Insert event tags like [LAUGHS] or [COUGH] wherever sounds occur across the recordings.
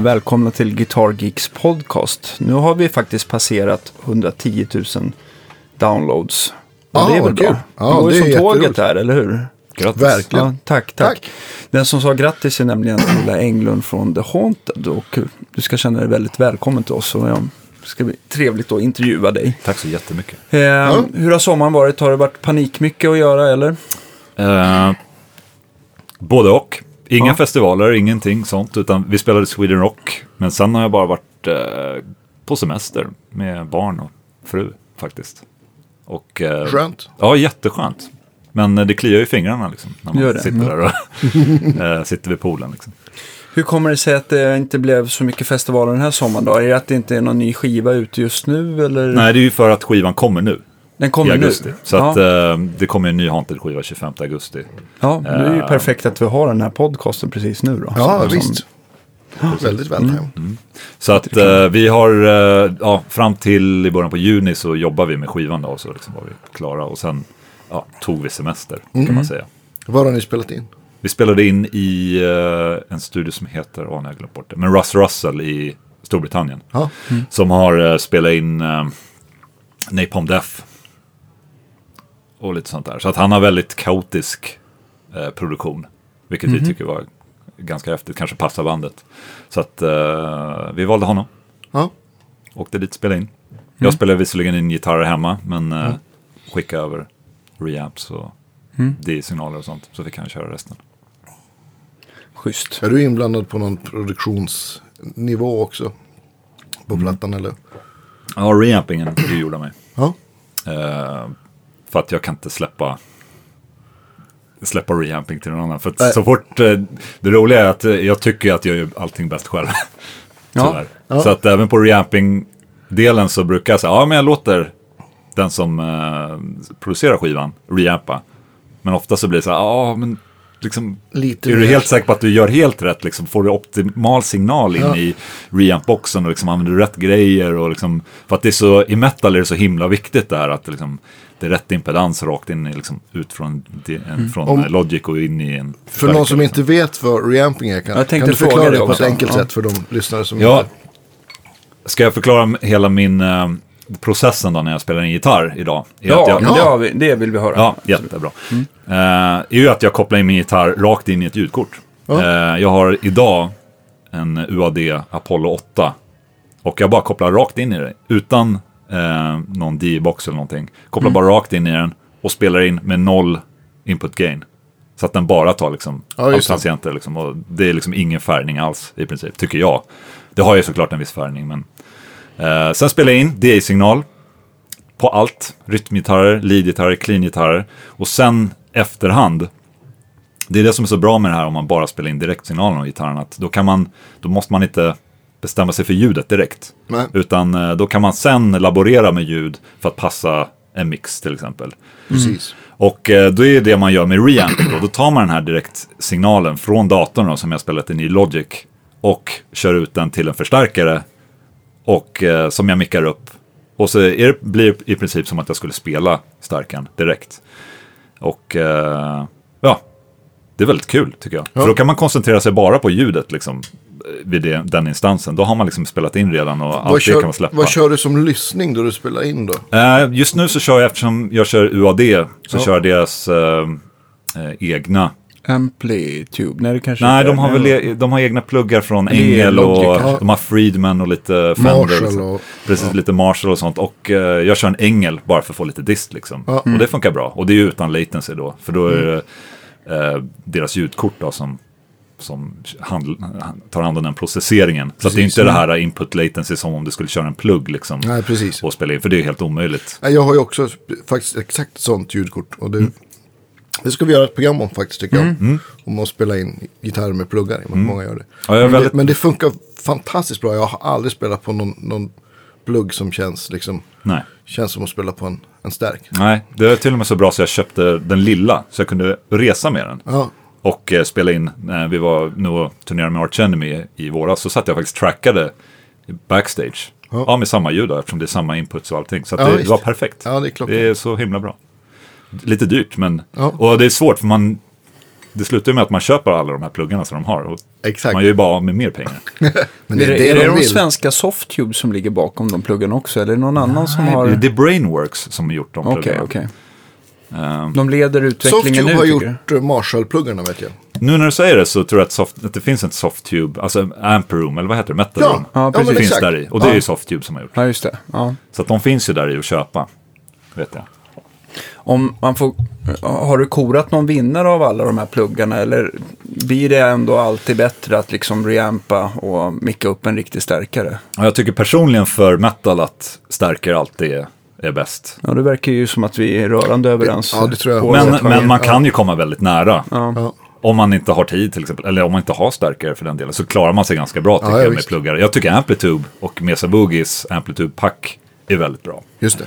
Eh, välkomna till Guitar Geeks podcast. Nu har vi faktiskt passerat 110 000 downloads. Och Ah, det är väl vad bra. kul. det Ja, går det ju är som tåget där, eller hur? Grattis. Verkligen. Ja, tack, tack, Tack. Den som sa grattis är nämligen Ola Englund från The Haunted. Och du ska känna dig väldigt välkommen till oss. Och ja, det ska bli trevligt att intervjua dig. Tack så jättemycket. Eh, Hur har sommaren varit? Har det varit panikmycket att göra eller? Eh, både och. Inga Ja. festivaler, ingenting sånt. Utan vi spelade Sweden Rock. Men sen har jag bara varit eh, på semester med barn och fru faktiskt. Och, eh, Skönt. Ja, jätteskönt. Men eh, det kliar ju i fingrarna liksom. När man Gör det? sitter Mm. där och [LAUGHS] eh, sitter vid poolen. Liksom. Hur kommer det sig att det inte blev så mycket festivaler den här sommaren då? Är det att det inte är någon ny skiva ute just nu eller? Nej, det är ju för att skivan kommer nu. Den I kommer augusti. nu. Så ja. att eh, det kommer en ny Haunted-skiva 25 augusti. ja, det är ju eh, perfekt att vi har den här podcasten precis nu då. Ja, Som- visst. Väldigt vältajmat. Så att eh, vi har, eh, ja, fram till i början på juni så jobbar vi med skivan då, så liksom var vi klara. Och sen ja, tog vi semester, kan man säga. Var har ni spelat in? Vi spelade in i eh, en studio som heter, åh, har jag glömt bort det, men Russ Russell i Storbritannien. Ja. Som har eh, spelat in eh, Napalm Death. Och lite sånt där. Så att han har väldigt kaotisk eh, produktion. Vilket vi tycker var ganska häftigt, kanske passar bandet. Så att eh, vi valde honom. Ja. Åkte dit och spelade in. Jag spelade visserligen in gitarrer hemma, men eh, skickade över reamps och D-signaler och sånt. Så fick han köra resten. Schysst. Är du inblandad på någon produktionsnivå också? På plattan eller? Ja, reampingen är ju gjord av mig. Ja. Eh, för att jag kan inte släppa släppa reamping till någon annan. För att så fort, eh, det roliga är att eh, jag tycker att jag gör allting bäst själv. Ja. [LAUGHS] Ja. Så att även på reamping-delen så brukar jag säga, ja men jag låter den som eh, producerar skivan reampa. Men ofta så blir det så här, ja men liksom, Lite är du helt säker på att du gör helt rätt? Liksom, får du optimal signal in Ja. i reamp-boxen och liksom, använder du rätt grejer? Och liksom, för att det är så, i metal är det så himla viktigt det här att liksom, det är rätt impedans rakt in liksom, ut från, en, från Om- Logic och in i en För någon som liksom. inte vet vad reamping är, kan, Jag kan du förklara det det på ett enkelt Ja. sätt för de lyssnare som Ja, inte... ska jag förklara hela min eh, processen då när jag spelar en gitarr idag? Är Ja, att jag, men det, det vill vi höra. Ja, jättebra. Eh, är ju att jag kopplar in min gitarr rakt in i ett ljudkort. Ja. Eh, jag har idag en UAD Apollo 8. Och jag bara kopplar rakt in i det. Utan eh, någon D-box eller någonting. Kopplar bara rakt in i den och spelar in med noll input gain. Så att den bara tar liksom Ja. Liksom, och det är liksom ingen färgning alls i princip, tycker jag. Det har ju såklart en viss färgning, men... Eh, sen spelar jag in DA-signal på allt. Rytmgitarrer, leadgitarrer, clean-gitarrer. Och sen efterhand, det är det som är så bra med det här om man bara spelar in direktsignalen av gitarren. Att då, kan man, då måste man inte bestämma sig för ljudet direkt. Nej. Utan eh, då kan man sen laborera med ljud för att passa en mix till exempel. Precis. Och eh, då är det det man gör med reamping. Då, då tar man den här direktsignalen från datorn då, som jag spelat in i Logic och kör ut den till en förstärkare och eh, som jag mickar upp. Och så det, blir det i princip som att jag skulle spela stärkan direkt. Och eh, ja, det är väldigt kul tycker jag. För då kan man koncentrera sig bara på ljudet liksom, vid det, den instansen. Då har man liksom spelat in redan och allt det kan man släppa. vad kör du som lyssning då du spelar in då? Eh, just nu så kör jag, eftersom jag kör UAD, så kör jag deras eh, eh, egna. Amplitube, nej det kanske Nej, de har väl e- de har egna pluggar från Engel och ja. de har Friedman och lite Fender. Marshall liksom. och- Precis, lite Marshall och sånt. Och eh, jag kör en Engel bara för att få lite dist liksom. Ja. Och det funkar bra. Och det är utan latency då. För då är det eh, deras ljudkort då som som handl- tar hand om den processeringen. Så att det är Precis. inte det här input latency som om du skulle köra en plugg liksom. Nej, precis. Och spela in, för det är helt omöjligt. Jag har ju också faktiskt exakt sånt ljudkort. Och det, det ska vi göra ett program om faktiskt tycker jag. Om att spela in gitarr med pluggar. Mm. Många gör det. Ja, men, väldigt- det men det funkar fantastiskt bra. Jag har aldrig spelat på någon, någon plugg som känns, liksom, Nej. känns som att spela på en, en stärk. Nej, det är till och med så bra så jag köpte den lilla så jag kunde resa med den. Ja, Och eh, spela in, när vi var nu och turnerade med Arch Enemy i våras, så satt jag faktiskt trackade backstage. Ja. Ja, med samma ljud då, eftersom det är samma inputs och allting. Så Ja, det, visst. var perfekt. Ja, det är det är så himla bra. Lite dyrt, men... Ja. Och det är svårt, för man... det slutar ju med att man köper alla de här pluggarna som de har. Och Exakt. Man gör ju bara av med mer pengar. [LAUGHS] Men är det det, är är det det de de svenska Softtube som ligger bakom de pluggarna också? Eller är det någon annan som har... Det är Brainworks som har gjort de Okej, pluggarna. okej. Ehm, De leder utvecklingen Softtube nu, har gjort eh, Marshall-pluggarna vet jag. Nu när du säger det så tror jag att, soft, att det finns ett Softtube, alltså Amperoom, eller vad heter det? Metal Ja, Room. ja, ja, precis. finns exakt. där i. Och det är Ja. ju Softtube som har gjort. Ja, just det. Ja. Så att de finns ju där i att köpa. Vet jag. Om man får, har du korat någon vinnare av alla de här pluggarna eller blir det ändå alltid bättre att liksom reampa och micka upp en riktig stärkare? Jag tycker personligen för metal att stärkare alltid är, är bäst. Ja, det verkar ju som att vi är rörande överens. ja, det tror jag. Men, men man kan ju komma väldigt nära. Ja. Om man inte har tid till exempel, eller om man inte har stärkare för den delen, så klarar man sig ganska bra tycker ja, jag med visst. pluggar. Jag tycker Amplitube och Mesa Boogies Amplitube Pack är väldigt bra. Just det.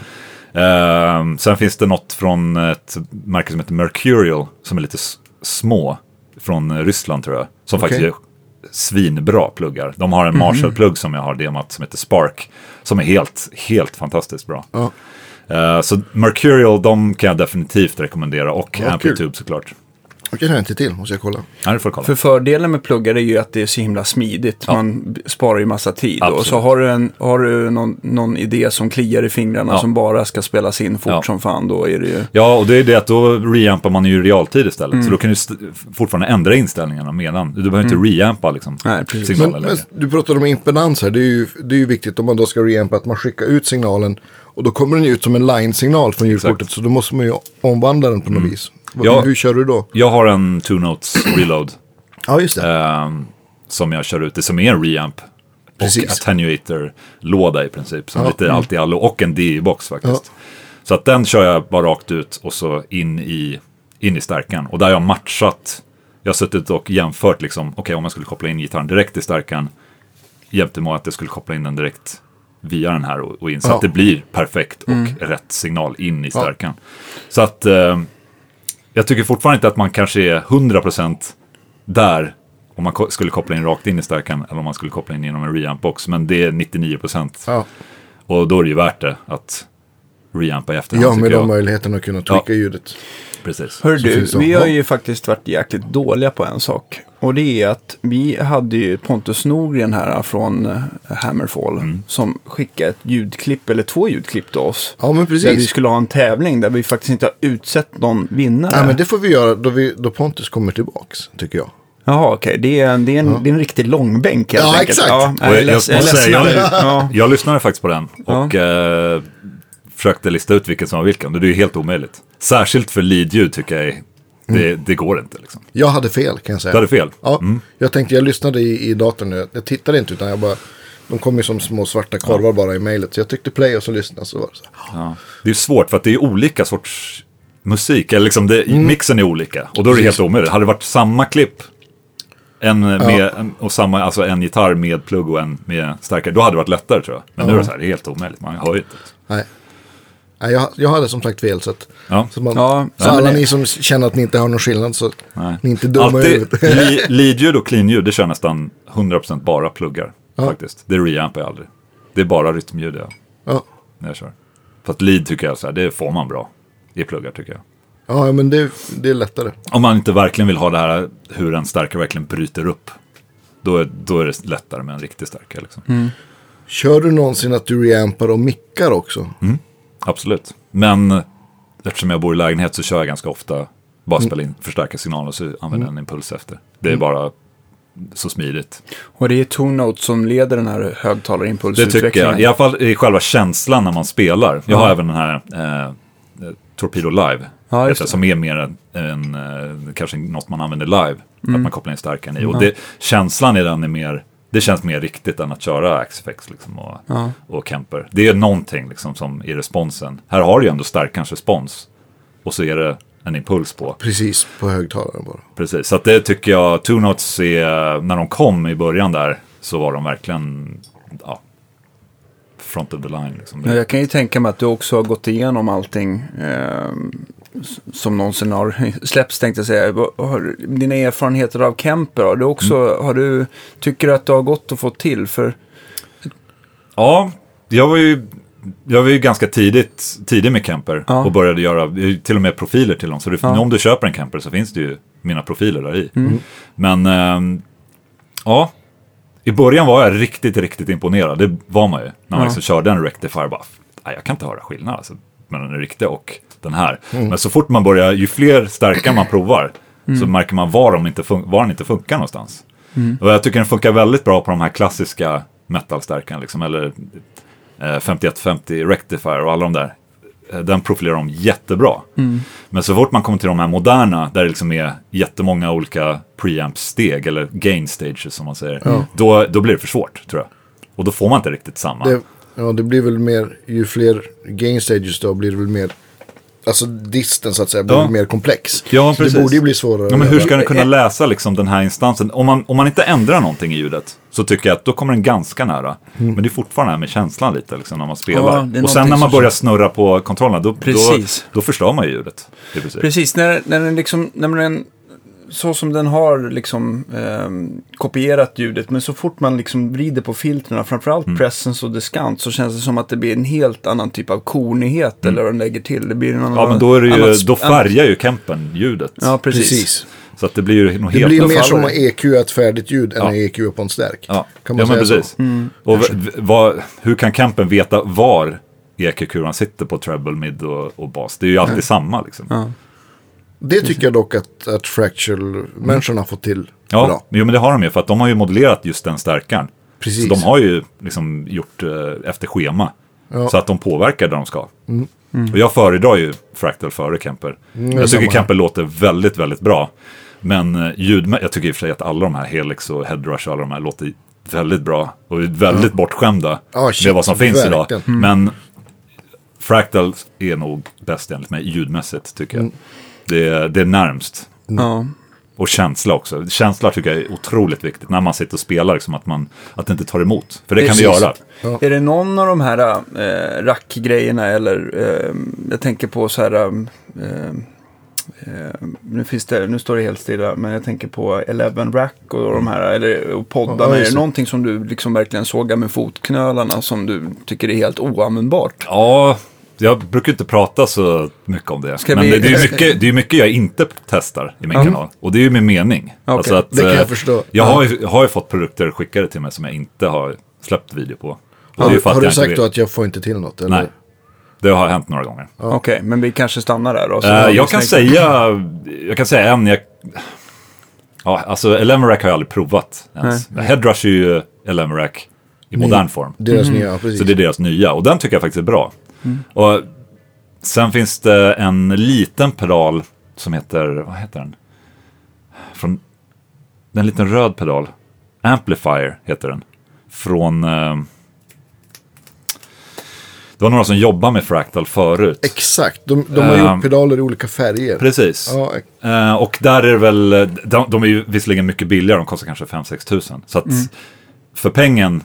Ehm, sen finns det något från ett märke som heter Mercurial, som är lite små, från Ryssland tror jag, som Okej. faktiskt är svinbra pluggar. De har en Marshall-plugg som jag har demat som heter Spark, som är helt, helt fantastiskt bra. Ja. Eh, så Mercurial, de kan jag definitivt rekommendera och Ja, kul. Amplitube såklart. Jag inte till. Måste jag kolla. Här får du kolla. För fördelen med pluggar är ju att det är så himla smidigt. Man b- sparar ju massa tid. Absolut. Och så har du, en, har du någon, någon idé som kliar i fingrarna Ja. som bara ska spelas in fort Ja. som fan. Då är det ju... Ja, och det är det att då reampar man ju i realtid istället. Så då kan du fortfarande ändra inställningarna medan. Du behöver inte reampa liksom. Nej, precis. Men, men du pratade om impedans här. Det är, ju, det är ju viktigt om man då ska reampa att man skickar ut signalen. Och då kommer den ut som en line-signal från ljudkortet. Så då måste man ju omvandla den på något vis. Vad- Ja. Hur kör du då? Jag har en two notes reload. [CLEARS THROAT] Ja, just det. ehm, som jag kör ut, det som är en reamp. Precis. Och attenuator-låda i princip. Som Ja. lite allt i allo. Och en DI-box faktiskt. Så att den kör jag bara rakt ut och så in i, in i stärkan. Och där har jag matchat. Jag har suttit och jämfört liksom. Okej, om jag skulle koppla in gitarren direkt i stärkan. Jämte med att jag skulle koppla in den direkt via den här och, in. Så Ja. att det blir perfekt och rätt signal in i stärkan. Så att eh, jag tycker fortfarande inte att man kanske är 100% där om man skulle koppla in rakt in i stärkan eller om man skulle koppla in genom en reamp-box. Men det är 99% Ja, och då är det ju värt det att reampa i efterhand ja med de jag. möjligheterna att kunna tweaka Ja. ljudet. Precis. Hör du, vi har ja. ju faktiskt varit jäkligt dåliga på en sak. Och det är att vi hade ju Pontus Norgren här från eh, Hammerfall Mm. som skickade ett ljudklipp, eller två ljudklipp till oss. Ja, men Där vi precis. skulle ha en tävling där vi faktiskt inte har utsett någon vinnare. Nej, men det får vi göra då, vi, då Pontus kommer tillbaks, tycker jag. Jaha, okej. Det, är en, det, är en, det är en riktig långbänk helt Ja, enkelt. exakt. Ja, Och jag, jag, jag, jag, ja. lyssnade faktiskt på den och eh, försökte lista ut vilken som var vilken. Och det är ju helt omöjligt. Särskilt för lead-ljud tycker jag är- det, det går inte liksom. Jag hade fel kan jag säga. Du hade fel. Ja, jag tänkte, jag lyssnade i, i datorn nu. Jag tittade inte utan jag bara, de kom ju som små svarta korvar bara i mejlet. Så jag tryckte play och så lyssnade så var det så. Ja. Det är ju svårt för att det är olika sorts musik. Eller liksom det, Mixen är olika. Och då är det helt omöjligt. Hade det varit samma klipp en med, en, och samma, alltså en gitarr med plugg och en med starkare, då hade det varit lättare tror jag. Men nu är det så här, det är helt omöjligt. Man hör ju inte. Nej. Nej, jag, jag hade som sagt fel. Så, att, Ja. så, man, Ja, så alla ni som känner att ni inte har någon skillnad så Nej. ni är inte dumma i huvudet. li, [LAUGHS] lead-ljud och clean-ljud, det kör nästan 100% bara pluggar. Ja. Faktiskt. Det reampar jag aldrig. Det är bara rytmljud jag, Ja. när jag kör. För att lead tycker jag, så här, det får man bra i pluggar tycker jag. ja, men det, det är lättare. Om man inte verkligen vill ha det här hur en starkare verkligen bryter upp. Då är, då är det lättare med en riktig starkare. Liksom. Kör du någonsin att du reampar och mickar också? Absolut. Men eftersom jag bor i lägenhet så kör jag ganska ofta bara spela in förstärkarsignaler och så använder jag en impuls efter. Det är bara så smidigt. Och det är Two Note som leder den här Det högtalarimpulsutvecklingen. tycker jag. I alla fall i själva känslan när man spelar. Jag har även den här eh, Torpedo Live. Ja, det. som är mer en, en eh, kanske något man använder live. Mm. Att man kopplar in stärkan i. Och det, känslan i den är mer, det känns mer riktigt än att köra Axifex liksom och, och Kemper. Det är någonting liksom som i responsen. Här har du ju ändå stärkans respons. Och så är det en impuls på. Precis, på högtalaren bara. Precis, så att det tycker jag, Two Notes är, när de kom i början där, så var de verkligen, ja, front of the line. Liksom. Ja, jag kan ju tänka mig att du också har gått igenom allting eh, som någonsin har släppts tänkte jag säga. Har, dina erfarenheter av Kemper, har du också, Mm. har du, tycker du att det har gått att få till? För Ja, jag var ju jag var ju ganska tidigt, tidig med Kemper Ja. och började göra till och med profiler till dem. Så det, Ja. om du köper en Kemper så finns det ju mina profiler där i. Mm. Men ehm, ja, i början var jag riktigt, riktigt imponerad. Det var man ju. När man Ja. liksom körde en Rectifier. Bara, nej, jag kan inte höra skillnad alltså, mellan den riktiga och den här. Mm. Men så fort man börjar, ju fler stärkare man provar, Mm. så märker man var, de inte var den inte funkar någonstans. Och jag tycker den funkar väldigt bra på de här klassiska metal-stärkarna, liksom, eller eh, 5150 Rectifier och alla de där. Eh, Den profilerar de jättebra. Men så fort man kommer till de här moderna, där det liksom är jättemånga olika preamp-steg, eller gain stages som man säger, då, då blir det för svårt, tror jag. Och då får man inte riktigt samma. Det, ja, det blir väl mer, ju fler gain stages då blir det väl mer, alltså disten så att säga, blir Ja. mer komplex. Ja, Så det precis. borde ju bli svårare. Ja, men hur ska den kunna läsa liksom den här instansen? Om man, om man inte ändrar någonting i ljudet så tycker jag att då kommer den ganska nära. Men det är fortfarande det här med känslan lite liksom, när man spelar. Ja, och sen när man börjar snurra på kontrollerna, då, då, Precis. då förstör man ju ljudet. Precis, när, när den liksom, när den, så som den har liksom ehm, kopierat ljudet, men så fort man liksom vrider på filtrerna, framförallt Mm. presence och discount, så känns det som att det blir en helt annan typ av kornighet, eller vad den lägger till. Det blir en annan, Mm. Ja, men då, är det ju, annat- då färgar ju Kempen ljudet. Ja, precis. Precis. Så att det blir ju något Det helt blir då mer som det. att EQ ett färdigt ljud än Ja. att EQ på en stärk. Ja, Kan man ja men säga precis. Mm. Och vad, hur kan Kempen veta var EQ-kuran sitter på treble, mid och, och bas? Det är ju alltid samma liksom. Ja, Det tycker jag dock att, att Fractal-människorna har fått till bra. jo, men det har de ju för att de har ju modellerat just den stärkaren. Precis. Så de har ju liksom gjort eh, efter schema. Ja. Så att de påverkar där de ska. Och jag föredrar ju Fractal före Kemper. jag tycker. Kemper låter väldigt, väldigt bra. Men eh, ljud, jag tycker i och för sig att alla de här Helix och Headrush och alla de här låter väldigt bra. Och är väldigt bortskämda Ja, shit, med vad som finns idag. verkligen. Men Fractal är nog bäst enligt mig ljudmässigt tycker jag. Det, är, det är närmst. Ja. Och känsla också. Känsla tycker jag är otroligt viktigt när man sitter och spelar. Liksom, att, man, att det inte tar emot. För det kan det göra. Är det någon av de här äh, rackgrejerna eller eh, jag tänker på så här, eh, nu, finns det, nu står det helt stilla, men jag tänker på Eleven Rack och de här, eller och poddarna. Ja, är det det. någonting som du liksom verkligen sågar med fotknölarna som du tycker är helt oanvändbart? Ja, jag brukar inte prata så mycket om det. Ska Men vi- det, det är ju mycket, det är mycket jag inte testar i min Ja. kanal. Och det är ju med mening. Okej, att, det kan eh, jag förstå. Jag har, ju, har ju fått produkter skickade till mig som jag inte har släppt video på. Och det är Har, har du sagt vill. då att jag får inte till något? Eller? Nej. Det har hänt några gånger. Okej, men vi kanske stannar där då. Eh, vi jag, kan säga, jag kan säga en, jag, ja, alltså Elemerack har jag aldrig provat ens. Headrush är ju Elemerack i modern form. Deras nya, ja, precis. Mm. Så det är deras nya och den tycker jag faktiskt är bra. Och sen finns det en liten pedal som heter, vad heter den? Från, det är en liten röd pedal. Amplifier heter den. Från, eh, det var några som jobbade med Fractal förut. Exakt, de, de har Ehm, gjort pedaler i olika färger. Precis. Ja, Eh, och där är det väl, de, de är ju visserligen mycket billigare, de kostar kanske 5-6 tusen. Så att för pengen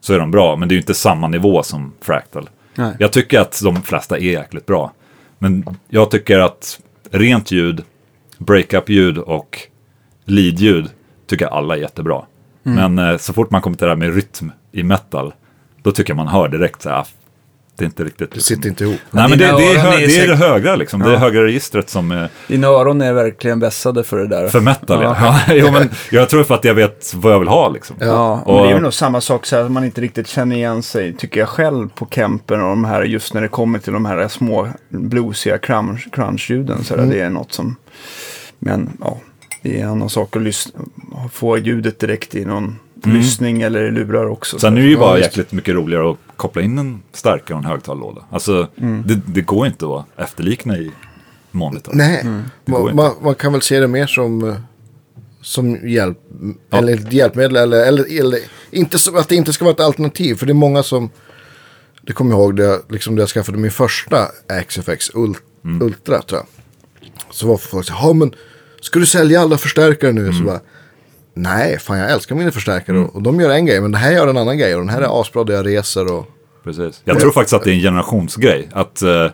så är de bra, men det är ju inte samma nivå som Fractal. Nej. Jag tycker att de flesta är jäkligt bra. Men jag tycker att rent ljud, breakup-ljud och lead-ljud tycker alla är jättebra. Men eh, så fort man kommer till det här med rytm i metal, då tycker jag man hör direkt så här, det är inte riktigt... det sitter inte ihop. Nej, men det, det, är, hö, är det är det högra liksom. Det är Ja. högra registret som är... Dina öron är verkligen vässade för det där. För metal, ja. ja. [LAUGHS] jo, men jag tror för att jag vet vad jag vill ha liksom. Ja, Och- men det är väl nog samma sak så här, att man inte riktigt känner igen sig, tycker jag själv, på Kempen och de här, just när det kommer till de här små bluesiga crunch- crunch-ljuden. Så där, Det är något som, men ja, det är en annan sak att lyssna, få ljudet direkt i någon lyssning eller i lurar också. Sen är det ju bara jäkligt mycket roligare att koppla in en starkare och en högtalarlåda. Alltså, det, det går inte att efterlikna i monitor. Nej, det går man, man, man kan väl se det mer som, eh, som hjälp, eller ett hjälpmedel. Eller, eller, eller inte så, att det inte ska vara ett alternativ. För det är många som, det kommer jag ihåg, det, jag- liksom, det jag skaffade min första XFX Ult, Mm. Ultra tror jag. Så var folk så här, "Ja, men ska du sälja alla förstärkare nu? Mm. Så bara, Nej, fan jag älskar mina förstärkare och, och de gör en grej, men det här gör en annan grej och den här är asbra där jag reser och... Precis. Jag tror faktiskt att det är en generationsgrej. Att uh,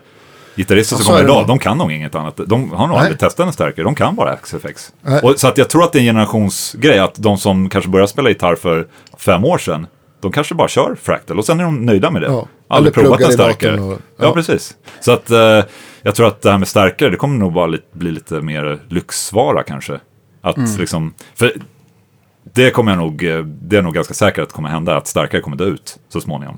gitarrister som kommer idag, de kan nog inget annat. De har nog Nej. aldrig testat en starkare, de kan bara XFX. Och, så att jag tror att det är en generationsgrej, att de som kanske började spela gitarr för fem år sedan, de kanske bara kör Fractal och sen är de nöjda med det. Ja. Aldrig Eller provat en starkare. och- ja. ja. precis. Så att eh, jag tror att det här med starkare, det kommer nog bara bli lite mer lyxvara kanske. Att Mm. liksom, för det kommer jag nog, eh, det är nog ganska säkert att kommer hända, att starkare kommer dö ut så småningom.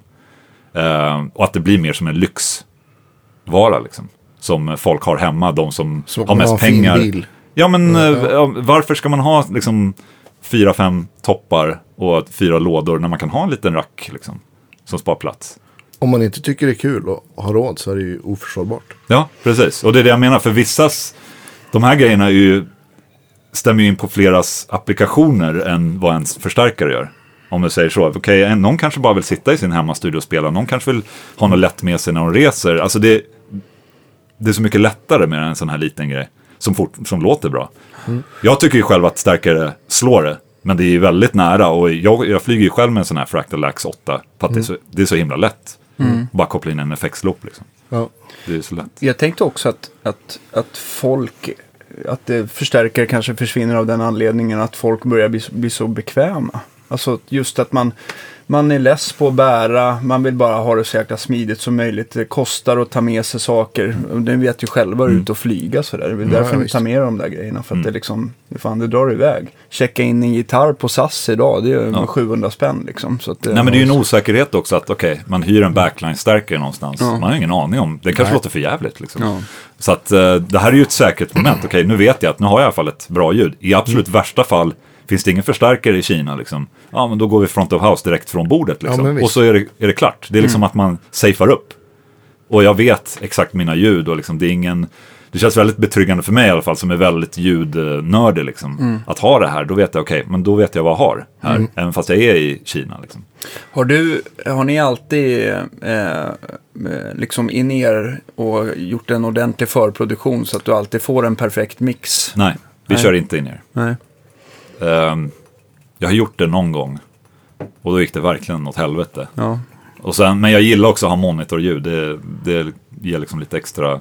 Eh, och att det blir mer som en lyxvara liksom. Som folk har hemma, de som, Som har mest fin pengar. bil. Ja, men eh, varför ska man ha liksom fyra, fem toppar och fyra lådor när man kan ha en liten rack liksom, som spar plats? Om man inte tycker det är kul och har råd så är det ju oförsvarbart. Ja, precis. Och det är det jag menar, för vissas, de här grejerna är ju, stämmer ju in på fleras applikationer än vad en förstärkare gör. Om du säger så. En- någon kanske bara vill sitta i sin hemmastudio och spela, någon kanske vill ha något lätt med sig när de reser. Alltså det, det är så mycket lättare med en sån här liten grej som, fort, som låter bra. Jag tycker ju själv att starkare slår det, men det är ju väldigt nära och jag, jag flyger ju själv med en sån här Fractal Axe 8 för att det, är så, det är så himla lätt. Bara koppla in en effektsloop liksom. Ja. Det är så lätt. Jag tänkte också att, att, att folk, att det förstärkare kanske försvinner av den anledningen att folk börjar bli, bli så bekväma. Alltså just att man, man är less på att bära, man vill bara ha det så jäkla smidigt som möjligt. Det kostar att ta med sig saker. Ni vet ju själva hur ut och flyga sådär. Det är Ja, därför ni visst. tar med de där grejerna. För att det liksom, fan det drar iväg. Checka in en gitarr på SAS idag, det är Ja. 700 spänn liksom. Så att, Nej men det är ju en osäkerhet också att okej, man hyr en backline-stärkare någonstans. Ja. Man har ingen aning om, det kanske Nej. låter för jävligt liksom. Ja. Så att eh, det här är ju ett säkerhetsmoment. Okej, nu vet jag att nu har jag i alla fall ett bra ljud. I absolut Mm. värsta fall finns det ingen förstärkare i Kina liksom. Ja, men då går vi front of house direkt från bordet liksom. visst. och så är det, är det klart. Det är liksom att man safear upp. Och jag vet exakt mina ljud och liksom det är ingen... Det känns väldigt betryggande för mig i alla fall som är väldigt ljudnördig liksom. Att ha det här, då vet jag okej, men då vet jag vad jag har här. Även fast jag är i Kina liksom. Har, du, har ni alltid eh, liksom in er och gjort en ordentlig förproduktion så att du alltid får en perfekt mix? Nej, vi Nej. kör inte in er. Nej. Ehm, jag har gjort det någon gång. Och då gick det verkligen åt helvete. Ja. Och sen, men jag gillar också att ha monitorljud. Det, det ger liksom lite extra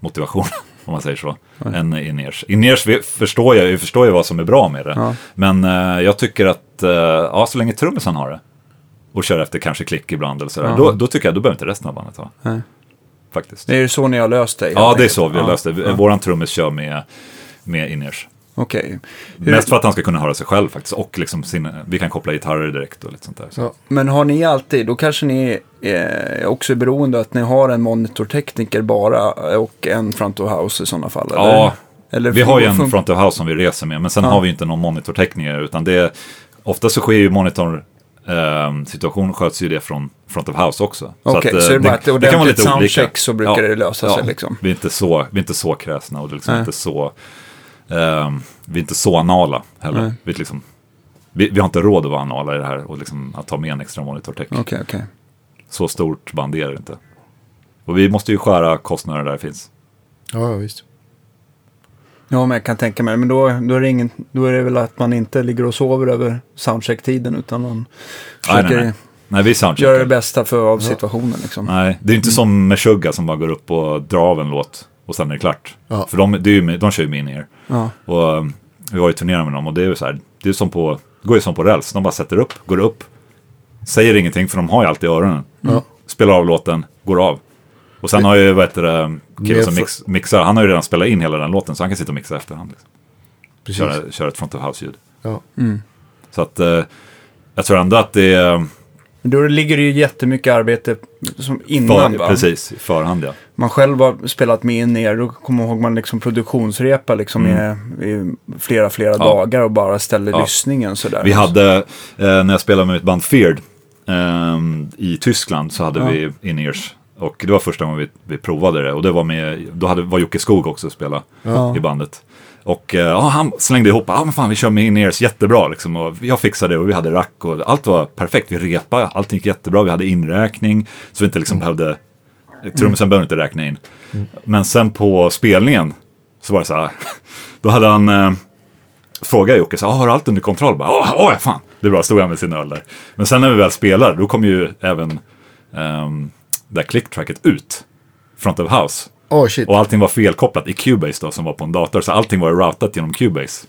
motivation. [LAUGHS] Om man säger så. Än in-ears. In-ears förstår jag, jag förstår ju vad som är bra med det. Ja. Men eh, jag tycker att, eh, ja så länge trummisen har det. Och kör efter kanske klick ibland eller sådär. Ja. Då, då tycker jag, då behöver inte resten av bandet ha. Nej. Faktiskt. Det är ju så ni har löst det? Ja, det är så vi har Ja. löst det. Ja. Våran trummis kör med, med in-ears. Okej. Hur- Mest för att han ska kunna höra sig själv faktiskt. Och liksom sin, vi kan koppla gitarrer direkt och lite sånt där. Så. Ja. Men har ni alltid, då kanske ni eh, också är beroende att ni har en monitortekniker bara och en front of house i sådana fall? Eller? Ja, eller vi har ju en front of house som vi reser med. Men sen Ja. har vi inte någon monitortekniker. Utan det är, ofta så sker ju monitor eh, situation sköts ju det från front of house också. Okej, att, så, eh, det är bara ett ordentligt soundcheck så brukar Ja, det lösa ja, sig liksom? Vi är inte så, vi är inte så kräsna och det är liksom inte så, ehm, vi är inte så anala heller. Nej. Vi, liksom, vi, vi har inte råd att vara anala i det här och liksom att ta med en extra monitortekniker. Okej, okej. Så stort band är det inte. Och vi måste ju skära kostnader där det finns. Ja, ja, visst. Ja, men jag kan tänka mig. Men då, då, är det ingen, då är det väl att man inte ligger och sover över soundcheck-tiden utan man Nej, försöker nej, nej. Nej, vi göra soundcheckar. det bästa för, av situationen. Liksom. Nej, det är inte som med Sugar som bara går upp och drar av en låt och sen är det klart. Ja. För de, det är ju, med- de kör ju min ear. Ja. Och um, vi har ju turnerat med dem och det är ju så här, det är som på, det går ju som på räls. De bara sätter upp, går upp, säger ingenting för de har ju alltid öronen. Ja. Spelar av låten, går av. Och sen har ju, vad heter det, killen som mix, mixar, han har ju redan spelat in hela den låten så han kan sitta och mixa i efterhand. Liksom. Precis. Köra, köra ett front of house-ljud. Ja. Så att eh, jag tror ändå att det är Men Då ligger det ju jättemycket arbete som innan. för, va? precis, i förhand ja. Man själv har spelat med in er, då kommer jag ihåg man liksom produktionsrepa liksom i, i flera, flera Mm. Ja. dagar och bara ställer Ja. lyssningen sådär. Vi hade, eh, när jag spelade med mitt band Feared ehm, i Tyskland så hade Ja. vi in-ears. Och det var första gången vi, vi provade det. Och det var med, då hade, var Jocke Skog också spela i bandet. Och eh, han slängde ihop, ja men fan vi kör med in-ears jättebra liksom. Och jag fixade det och vi hade rack och allt var perfekt. Vi repade, allting gick jättebra. Vi hade inräkning. Så vi inte liksom behövde, trummisen behövde inte räkna in. Men sen på spelningen så var det så här, [LAUGHS] då hade han eh, frågade Jocke, så, ah, har du allt under kontroll? Bara, Åh, åh, fan, det är bra, stod han med sin öl där. Men sen när vi väl spelar, då kom ju även um, det här clicktracket ut. Front of house. Åh, shit. Och allting var felkopplat i Cubase då, som var på en dator. Så allting var routat genom Cubase.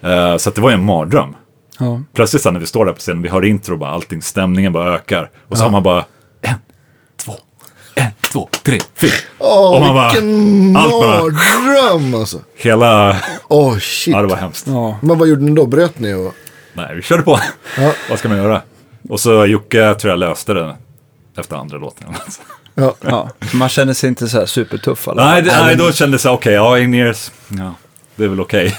Eh, så det var ju en mardröm. Ja. Plötsligt sen när vi står där på scenen, vi hör intro, bara, allting, stämningen bara ökar. Och så har man bara en, två, tre, fyra. Åh, Och man bara- vilken mardröm alltså. Hela... Åh, shit. Ja, det var hemskt. Ja. Men vad gjorde ni då? Bröt ni? Och... Nej, vi körde på. Ja. Vad ska man göra? Och så Jocke tror jag löste det efter andra låten. Ja. Ja. Man känner sig inte så här supertuff. Alla. nej, det, nej, då kändes det okej, ja, in-ears, ja, det är väl okej.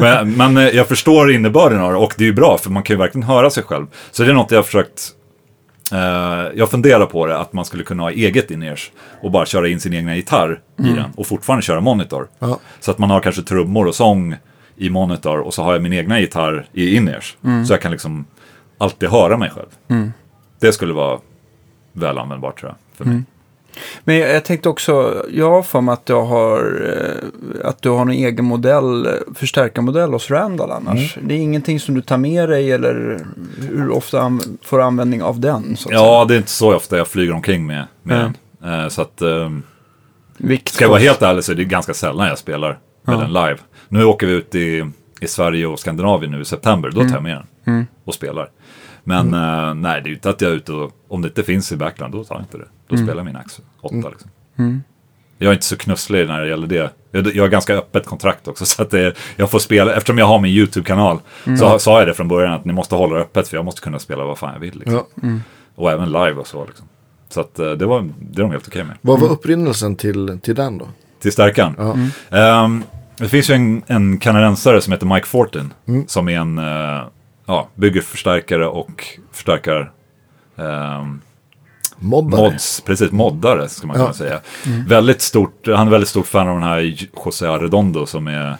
men, men eh, jag förstår innebörden av det och det är ju bra för man kan ju verkligen höra sig själv. Så det är något jag har försökt, jag funderar på det, att man skulle kunna ha eget in-ears och bara köra in sin egna gitarr i den och fortfarande köra monitor. Ja. Så att man har kanske trummor och sång i monitor och så har jag min egna gitarr i in-ears. Så jag kan liksom alltid höra mig själv. Det skulle vara väl användbart tror jag. För mig. Men jag, jag tänkte också, jag har för mig att du har, eh, att du har en egen modell, förstärkarmodell hos Randall annars. Det är ingenting som du tar med dig eller hur ofta får du användning av den? Ja, det är inte så ofta jag flyger omkring med, med Mm. den. Eh, Så att, eh, säga. Vikt ska jag vara helt ärlig så är det ganska sällan jag spelar med Ja. den live. Nu åker vi ut i, i Sverige och Skandinavien nu i september, då tar jag med den Mm. och spelar. Men eh, nej, det är ju inte att jag är ute och, om det inte finns i backland, då tar jag inte det. Då Mm. spelar jag min Axe 8 liksom. Jag är inte så knusslig när det gäller det. Jag, jag har ganska öppet kontrakt också, [LAUGHS] så att det, jag får spela, eftersom jag har min YouTube-kanal, Mm. så sa jag det från början att ni måste hålla det öppet, för jag måste kunna spela vad fan jag vill. Liksom. Ja. Och även live och så. Liksom. Så att, eh, det, var, det är de helt okej med. Vad var upprinnelsen till, till den då? Till stärkan. Ja. Ehm, det finns ju en, en kanadensare som heter Mike Fortin. Som är en, eh, ja, bygger förstärkare och förstärkar ehm, Moddare? mods, precis moddare ska man kunna Ja. säga. Väldigt stort, han är väldigt stort fan av den här José Arredondo som är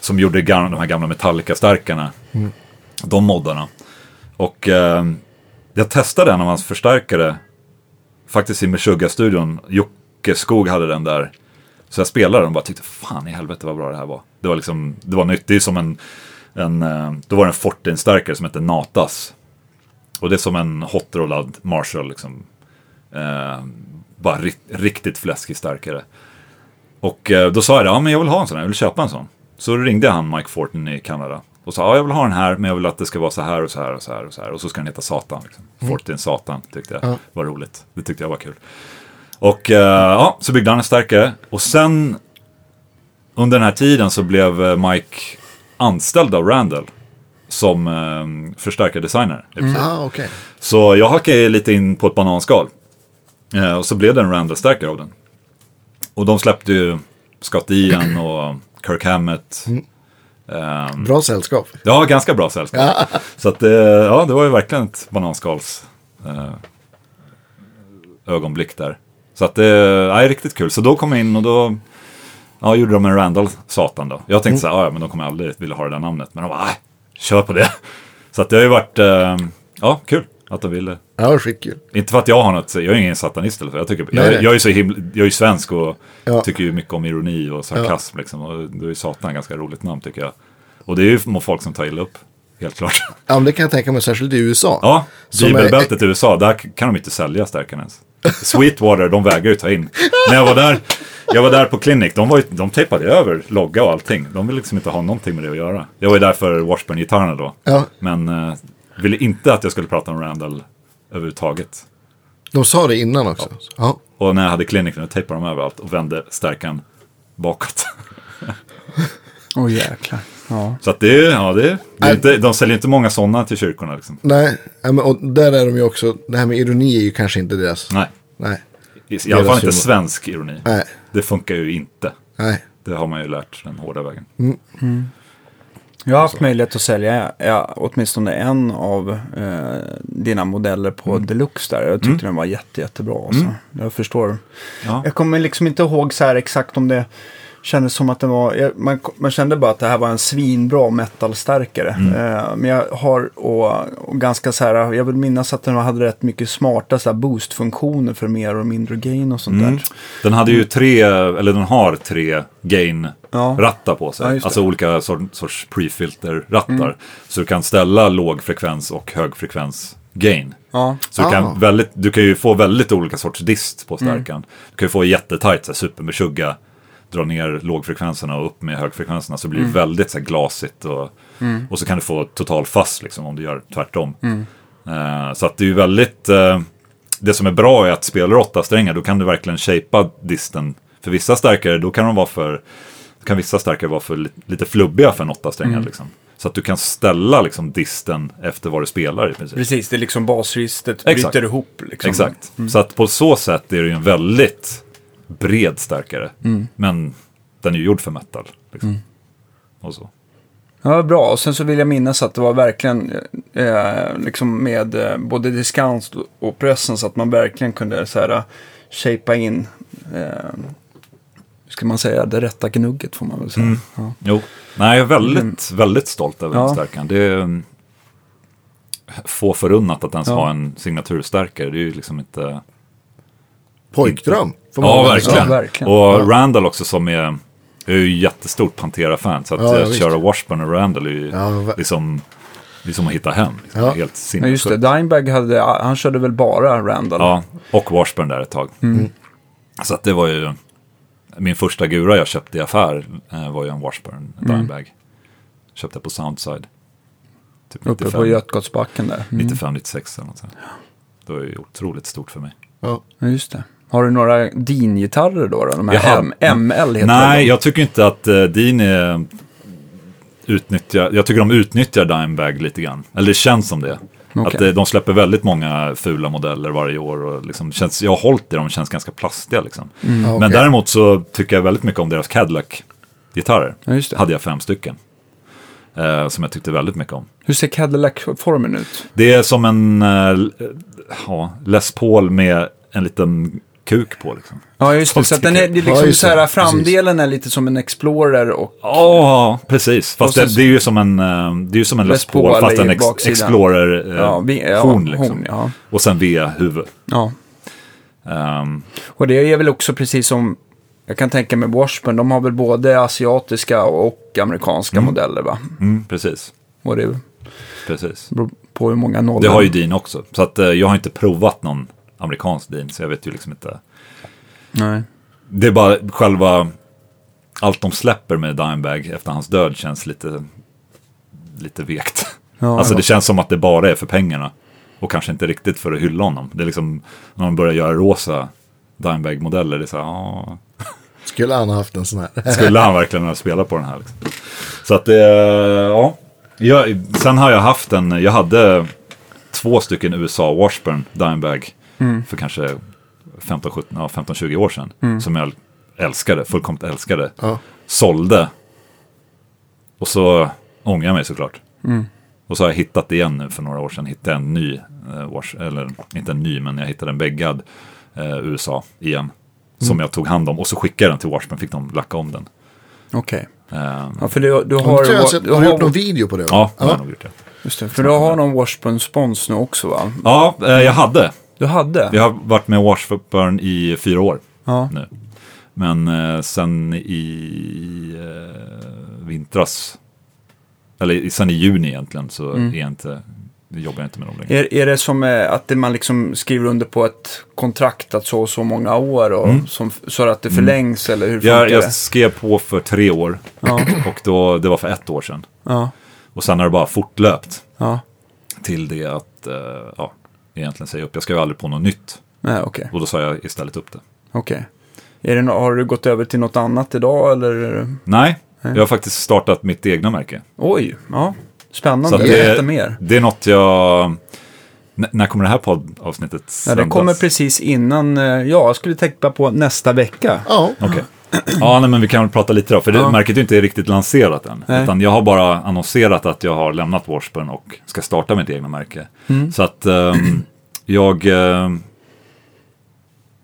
som gjorde gam- de här gamla Metallica-stärkarna. De moddarna. Och eh, jag testade en av hans förstärkare faktiskt i Meshuggah-studion. Jocke Skog hade den där. Så jag spelade den och bara tyckte fan i helvete vad bra det här var. Det var liksom, det var nytt. Det är som en, en eh, då var det en Fortin-stärkare som hette Natas. Och det är som en hot rollad Marshall liksom. Eh, bara ri- riktigt fläskig starkare. Och eh, då sa jag det, ja men jag vill ha en sån här, jag vill köpa en sån. Så ringde han Mike Fortin i Kanada. Och sa, ja jag vill ha den här, men jag vill att det ska vara så här och så här och så här och så här. Och så ska den heta Satan. Liksom. Fortin Satan tyckte jag Ja. var roligt. Det tyckte jag var kul. Och eh, ja, så byggde han en starkare. Och sen under den här tiden så blev eh, Mike anställd av Randall. Som eh, förstärkardesigner. princip. Ah, okej. Så jag hackade lite in på ett bananskal. Eh, och så blev det en Randall-stärkare av den. Och de släppte ju Scott Ian [CLEARS THROAT] och Kirk Hammett. Ehm, Bra sällskap. ja, ganska bra sällskap. Så att, eh, ja, det var ju verkligen ett bananskals eh, ögonblick där. Så att det är riktigt kul. Så då kom jag in och då ja, gjorde de en Randall Satan då. Jag tänkte så här, "Ja, men de kommer aldrig vilja ha det där namnet. Men de bara, nej, kör på det. Så att det har ju varit, eh, ja, kul att de ville. Ja, skitkul. Inte för att jag har något, jag är ingen satanist eller så. Jag, tycker, Nej, jag, nej. jag är så himla, jag är svensk och Ja. tycker ju mycket om ironi och sarkasm liksom. Och då är Satan ett ganska roligt namn tycker jag. Och det är ju folk som tar illa upp, helt klart. Ja, men det kan jag tänka mig, särskilt i USA. Ja, Som är- bibelbältet i USA, där kan de inte sälja stärkarna ens. Sweetwater, de vägrar ju ta in. När jag var där, jag var där på Clinic, de, var ju, de tejpade över logga och allting. De vill liksom inte ha någonting med det att göra. Jag var ju där för Washburn-gitarrerna då. Ja. Men eh, ville inte att jag skulle prata om Randall överhuvudtaget. De sa det innan också. Ja. Och när jag hade Clinic, då tejpade de överallt och vände stärkan bakåt. [LAUGHS] Åh jäklar. Ja. Så att det, är- ja, det, det är inte, de säljer inte många sådana till kyrkorna liksom. Nej, ja, men, och där är de ju också, det här med ironi är ju kanske inte deras. Nej, Nej, i, i alla fall inte svensk ironi. nej, Det funkar ju inte. nej. Det har man ju lärt den hårda vägen. Jag har haft möjlighet att sälja ja, åtminstone en av eh, dina modeller på Mm. Deluxe där. Jag tyckte den var jätte, jättebra. Alltså. Jag förstår. Ja. Jag kommer liksom inte ihåg så här exakt om det kändes som att den var... Man, man kände bara att det här var en svinbra metalstärkare. Mm. Eh, men jag har och, och ganska så här... Jag vill minnas att den hade rätt mycket smarta så här boostfunktioner för mer och mindre gain och sånt Mm. där. Den hade ju tre, eller den har tre gain-rattar på sig. Ja, alltså olika sor- sorts pre-filter-rattar. Så du kan ställa låg frekvens och hög frekvens gain. Ja. Så du, Ah. kan väldigt, du kan ju få väldigt olika sorts dist på stärkan. Du kan ju få jättetajt, så drar ner lågfrekvenserna och upp med högfrekvenserna så blir det väldigt så här, glasigt. Och, och så kan du få total fast liksom, om du gör tvärtom. Eh, så att det är ju väldigt... Eh, det som är bra är att spelar du åtta strängar då kan du verkligen shapea disten. För vissa stärkare då kan de vara för... Kan vissa stärkare vara för li- lite flubbiga för en åtta strängar liksom. Så att du kan ställa liksom disten efter vad du spelar i princip. Precis, det är liksom basregistret Exakt. bryter ihop. Liksom. Exakt. Så att på så sätt är det ju en väldigt bred stärkare. Mm. Men den är ju gjord för metal. Liksom. Och så. Ja, bra. Och sen så vill jag minnas att det var verkligen eh, liksom med eh, både diskant och pressen så att man verkligen kunde så här eh, shapea in, eh, hur ska man säga, det rätta gnugget får man väl säga. Ja. Jo, nej jag är väldigt, väldigt stolt över Mm. Ja. den stärkaren. Det är mm, få förunnat att ens Ja. ha en signaturstärkare. Det är ju liksom inte... Pojkdröm. Ja, verkligen. Ja, verkligen. Och Randall också som är... Jag är ju jättestort Pantera-fan. Så att Ja, eh, köra Washburn och Randall är ju Ja, liksom... Det är som att hitta hem. Liksom. Ja. Helt Ja, just sinnessjukt. det. Dimebag hade, han körde väl bara Randall. Ja, och Washburn där ett tag. Mm. Så att det var ju... Min första gura jag köpte i affär eh, var ju en Washburn Mm. Dimebag. Köpte på Soundside. Typ Uppe 95, på Götgatsbacken där. Mm. 95, 96 eller något sånt. Det var ju otroligt stort för mig. Ja. Ja, just det. Har du några Dean-gitarrer då? då? De här M- ML heter Nej, de. jag tycker inte att uh, Dean är... Utnyttjar, jag tycker de utnyttjar Dimebag lite grann. Eller det känns som det. Okej. Att eh, de släpper väldigt många fula modeller varje år. Och liksom, känns, jag har hållit i dem, de känns ganska plastiga. Liksom. Mm. Ja, Men däremot så tycker jag väldigt mycket om deras Cadillac-gitarrer. Ja. Hade jag fem stycken. Eh, som jag tyckte väldigt mycket om. Hur ser Cadillac-formen ut? Det är som en eh, ja, Les Paul med en liten kuk på. Liksom. Ja, just det. Så att den är, det är liksom Ja, så här, Precis. framdelen är lite som en Explorer och... Ja, precis. Fast det, det är ju som en, eh, det är ju som en Les Paul fast en ex. Explorer-horn. vi- ja, horn, liksom. horn, ja. Och sen V-huvud. Ja. Ehm, Och det är väl också precis som, jag kan tänka mig Washburn, de har väl både asiatiska och amerikanska modeller va? mm, precis, Och det precis. beror på hur många nollor. Det har ju Dean också. Så att, eh, jag har inte provat någon amerikansk Dean, så jag vet ju liksom inte. Nej. Det är bara själva, allt de släpper med Dimebag efter hans död känns lite, lite vekt. Ja, alltså ja. det känns som att det bara är för pengarna. Och kanske inte riktigt för att hylla honom. Det är liksom, när de börjar göra rosa Dimebag-modeller, det är så här, "Ah, Skulle han ha haft en sån här? [LAUGHS] Skulle han verkligen ha spelat på den här? Liksom. Så att det, ja. Jag, sen har jag haft en, jag hade två stycken USA Washburn Dimebag för kanske 15-20 ja, 15-20 år sedan. Som jag älskade, fullkomligt älskade. Ja. Sålde. Och så ångrar jag mig såklart. Och så har jag hittat det igen nu för några år sedan. Hittade en ny, eh, wash, eller inte en ny, men jag hittade en bäggad eh, USA igen. Som jag tog hand om och så skickade jag den till Washburn, fick de lacka om den. Okej. Eh, Ja, för du, du Har, jag du har du gjort någon video på det? va? ja, det har jag nog gjort det. Just det, för du har någon Washburn spons nu också va? Ja, eh, jag hade. Du hade? Jag har varit med Washburn i fyra år Ja. nu. Men eh, sen i eh, vintras, eller sen i juni egentligen, så är jag inte, jobbar jag inte med dem längre. Är, är det som eh, att man liksom skriver under på ett kontrakt att så och så många år och som, så att det förlängs eller hur Jag, det? jag skrev på för tre år Ja, [CLEARS THROAT] och då, det var för ett år sedan. ja, Och sen har det bara fortlöpt till det att, eh, ja, egentligen säga upp. Jag ska ju aldrig på något nytt. Nej, okej. Och då sa jag istället upp det. Okej. Är det nå- Har du gått över till något annat idag eller? är det- Nej, jag har faktiskt startat mitt egna märke. Oj, ja. Spännande. Så det, mer. det är något jag... N- när kommer det här poddavsnittet Ja, sändas? det kommer precis innan, eh, ja, jag skulle tänka på nästa vecka. Ja, Okej. Ja, nej, men vi kan väl prata lite då, för det Ja. märket är inte riktigt lanserat än. Nej. Utan jag har bara annonserat att jag har lämnat Washburn och ska starta mitt egna märke. Mm. Så att ehm, jag... ja,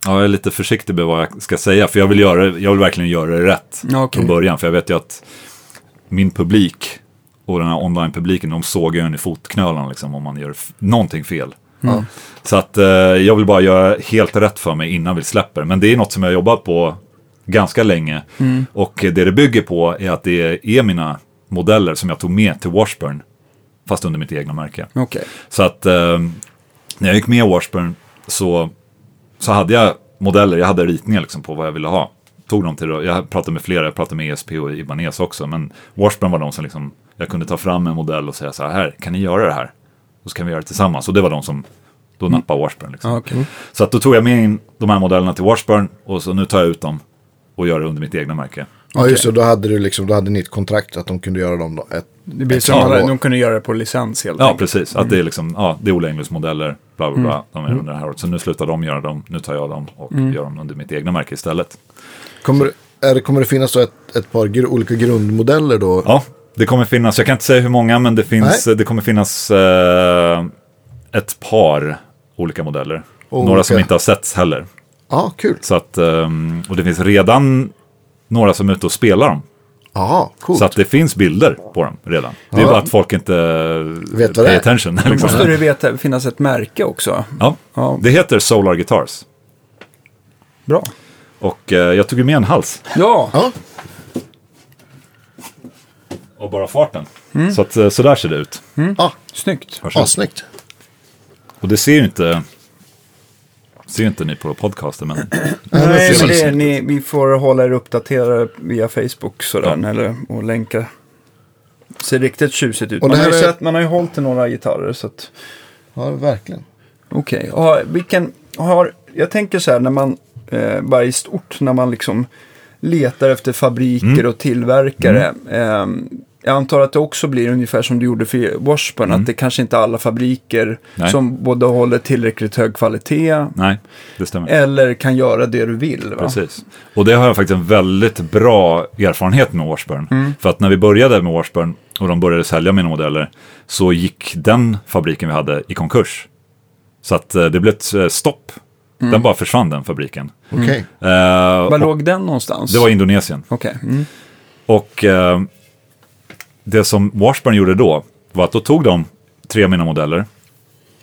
jag är lite försiktig med vad jag ska säga, för jag vill, göra, jag vill verkligen göra det rätt okej. från början. För jag vet ju att min publik och den här online-publiken, de sågar ju en i fotknölarna liksom, om man gör någonting fel. Ja. Så att eh, jag vill bara göra helt rätt för mig innan vi släpper. Men det är något som jag har jobbat på ganska länge. Och det det bygger på är att det är mina modeller som jag tog med till Washburn. Fast under mitt egna märke. Okej. Så att eh, när jag gick med Washburn så, så hade jag modeller, jag hade ritningar liksom på vad jag ville ha. tog dem till, jag pratade med flera, jag pratade med ESP och Ibanez också, men Washburn var de som liksom, jag kunde ta fram en modell och säga så här, här kan ni göra det här? Och så kan vi göra det tillsammans. Och det var de som då nappade Washburn. Liksom. Ja, okej. Så att då tog jag med in de här modellerna till Washburn och så nu tar jag ut dem och gör det under mitt egna märke. Ja, just det. Då hade, du liksom, då hade ni ett kontrakt att de kunde göra dem då. Ett, Det blir ett att de kunde göra det på licens helt Ja, enkelt. precis. Att det är liksom, ja, det är Ola Englunds modeller, bla bla bla, de Mm. är under det här året. Så nu slutar de göra dem, nu tar jag dem och gör dem under mitt egna märke istället. Kommer, är det, kommer det finnas då ett, ett par gr olika grundmodeller då? Ja, det kommer finnas, jag kan inte säga hur många, men det, finns, Nej. det kommer finnas eh, ett par olika modeller. Olika. Några som inte har setts heller. Ja, kul. Så att, ehm, och det finns redan några som är ute och spelar dem. Ja, coolt. Så att det finns bilder på dem redan. Det är Ja. bara att folk inte Vet vad det pay är. attention. Då Liksom. måste det veta, finnas ett märke också. Ja, Ja. det heter Solar Guitars. Bra. Och eh, jag tog med en hals. Ja, Ja, Och bara farten. Mm. Så att eh, så där ser det ut. ja. snyggt. Varsågod. Assnyggt. Och det ser ju inte... Ser inte ni på podcasten, men... [CLEARS THROAT] Nej, men det, ni, vi får hålla er uppdaterade via Facebook sådär, eller, och länka. Ser riktigt tjusigt ut. Man det har, ju är- sett, man har ju hållit i några gitarrer. Så att, Ja, verkligen. Okej, okay. vilken har, jag tänker så här när man, eh, bara i stort, när man liksom letar efter fabriker Mm. och tillverkare. Eh, jag antar att det också blir ungefär som du gjorde för Washburn, att det kanske inte är alla fabriker Mm. Nej. som både håller tillräckligt hög kvalitet Nej, det stämmer. eller kan göra det du vill. Va? Precis. Och det har jag faktiskt en väldigt bra erfarenhet med Washburn. Mm. För att när vi började med Washburn och de började sälja mina modeller så gick den fabriken vi hade i konkurs. Så att eh, det blev ett eh, stopp. Den bara försvann den fabriken. Okej. Eh, Var låg den någonstans? det var Indonesien. Okej. Mm. Och eh, det som Washburn gjorde då var att då tog de tre av mina modeller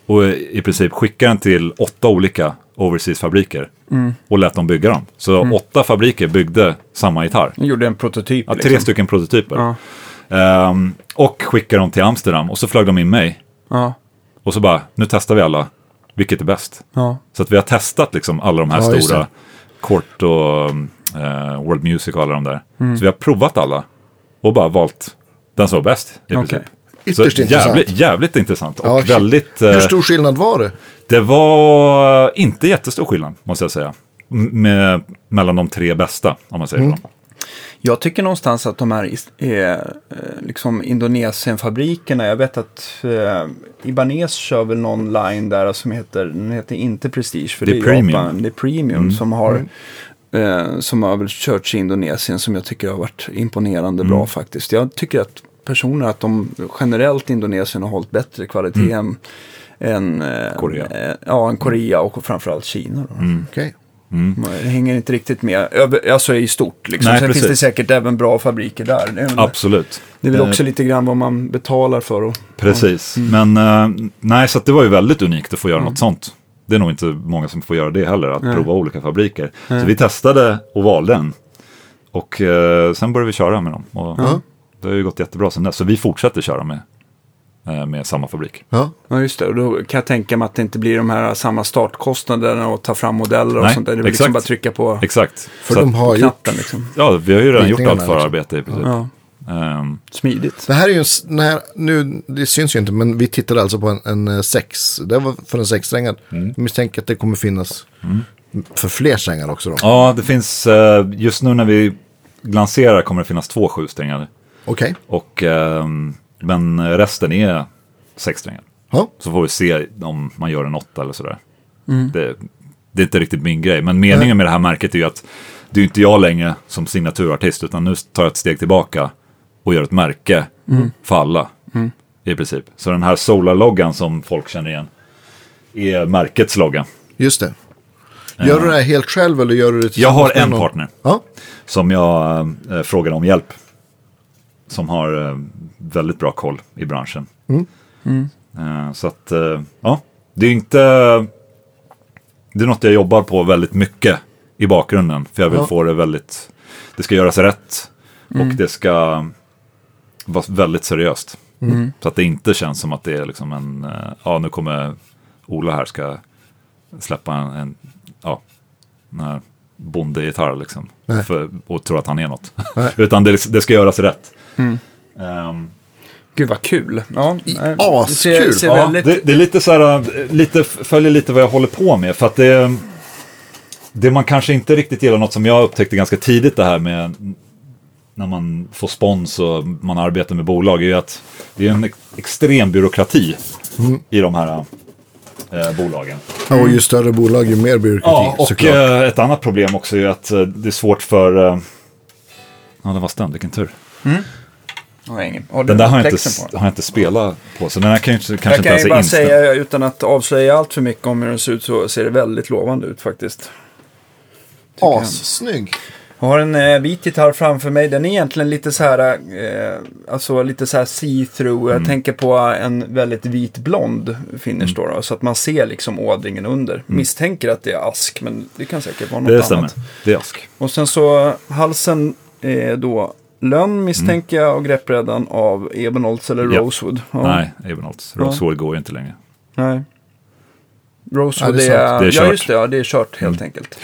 och i princip skickade den till åtta olika overseas-fabriker och lät dem bygga dem. Så åtta fabriker byggde samma gitarr. Jag gjorde en prototyp. Ja, tre liksom. stycken prototyper. Ja. Ehm, och skickade dem till Amsterdam och så flög de in mig. Ja. Och så bara, nu testar vi alla. Vilket är bäst? Så att vi har testat liksom alla de här stora. Kort och eh, World Music och alla de där. Mm. Så vi har provat alla. Och bara valt den som var bäst i princip. Ytterst så intressant. Jävligt, jävligt intressant. Och Ja, väldigt... Hur eh, stor skillnad var det? det var inte jättestor skillnad, måste jag säga. Med, mellan de tre bästa, om man säger Mm. så. Jag tycker någonstans att de här är, eh, liksom Indonesien-fabrikerna. Jag vet att eh, Ibanez kör väl någon line där som heter, den heter inte Prestige för Det det är Premium. Mm. Japan. Det är Premium som har eh, som har väl körts i Indonesien som jag tycker har varit imponerande Mm. bra faktiskt. Jag tycker att personer att de generellt Indonesien har hållit bättre kvalitet än än, eh, Mm. Korea. Mm. eh, ja, än Korea och framförallt Kina. Då. Okej. Det hänger inte riktigt med, över, alltså i stort. Liksom. Nej, Sen precis. finns det säkert även bra fabriker där. Det Absolut. det är väl Eh, också lite grann vad man betalar för. Och, Precis, men eh, nej, så att det var ju väldigt unikt att få göra något sånt. Det är nog inte många som får göra det heller, att prova olika fabriker. Så vi testade och valde en. Och eh, sen började vi köra med dem. Och Det har ju gått jättebra sen dess. Så vi fortsätter köra med, eh, med samma fabrik. Ja. Ja, just det. Och då kan jag tänka mig att det inte blir de här samma startkostnaderna och ta fram modeller och Nej, sånt där. Det väl liksom exakt. bara trycka på Exakt. För Så de att, har gjort... knappen. Liksom. ja, vi har ju redan gjort allt liksom. förarbete i princip. Ja, Ehm, smidigt. Det här är ju här, nu, det syns ju inte, men vi tittade alltså på en, en eh, sex. Det var för en sexsträngad. Mm. Jag misstänker att det kommer finnas för fler strängar också då. ja, det finns, eh, just nu när vi lanserar kommer det finnas två sjusträngade. Okej. Och, ehm, men resten är sexsträngade. Ja. Så får vi se om man gör en åtta eller sådär. Det, det är inte riktigt min grej. Men meningen med det här märket är ju att det är inte jag längre som signaturartist. Utan nu tar jag ett steg tillbaka och gör ett märke för alla. I princip. Så den här Solar-loggan som folk känner igen är märkets logga. Just det. Gör du det här helt själv eller gör du det Jag har en partner Ja. som jag eh, frågade om hjälp. Som har eh, väldigt bra koll i branschen. Eh, så att, eh, ja, det är inte... Det är något jag jobbar på väldigt mycket i bakgrunden. För jag vill Ja. få det väldigt... Det ska göras rätt. Och det ska vara väldigt seriöst. Så att det inte känns som att det är liksom en... eh, Ja, nu kommer Ola här ska släppa en... en ja, den här bondegitarr liksom. För, och tror att han är något. [LAUGHS] Utan det, det ska göras rätt. Ehm, Gud vad kul. Ja, askul. ser, ser ja, det, det är lite så här, lite, följer lite vad jag håller på med. För att det, det man kanske inte riktigt gillar, något som jag upptäckte ganska tidigt det här med när man får spons och man arbetar med bolag, är ju att det är en ex- extrem byråkrati i de här eh, bolagen. Ja, och ju större bolag ju mer byråkrati Ja, och såklart. eh, ett annat problem också är ju att eh, det är svårt för... Eh, ja, det var stämd, vilken tur. Har jag ingen. Har du Den där har jag, inte, på? har jag inte spelat på, så den här kan ju inte, kanske Jag inte kan ens bara inställd. säga, utan att avslöja allt för mycket om hur den ser ut, så ser det väldigt lovande ut faktiskt. Assnygg. Jag har en eh, vit gitarr framför mig. Den är egentligen lite så här, eh, alltså lite så här see-through. Mm. Jag tänker på en väldigt vit blond finish då, då. Så att man ser liksom ådringen under. Misstänker att det är ask, men det kan säkert vara något Mm. Det stämmer, annat. det är ask. Och sen så halsen är då lönn misstänker jag och greppbrädan av Ebenholts eller Mm. Ja. Rosewood. Ja. Nej, Ebenholts. Rosewood går ju inte längre. Nej. Rosewood Ja, det är är, sant. Det är ja kört. Mm. just det, ja, det är kört helt enkelt.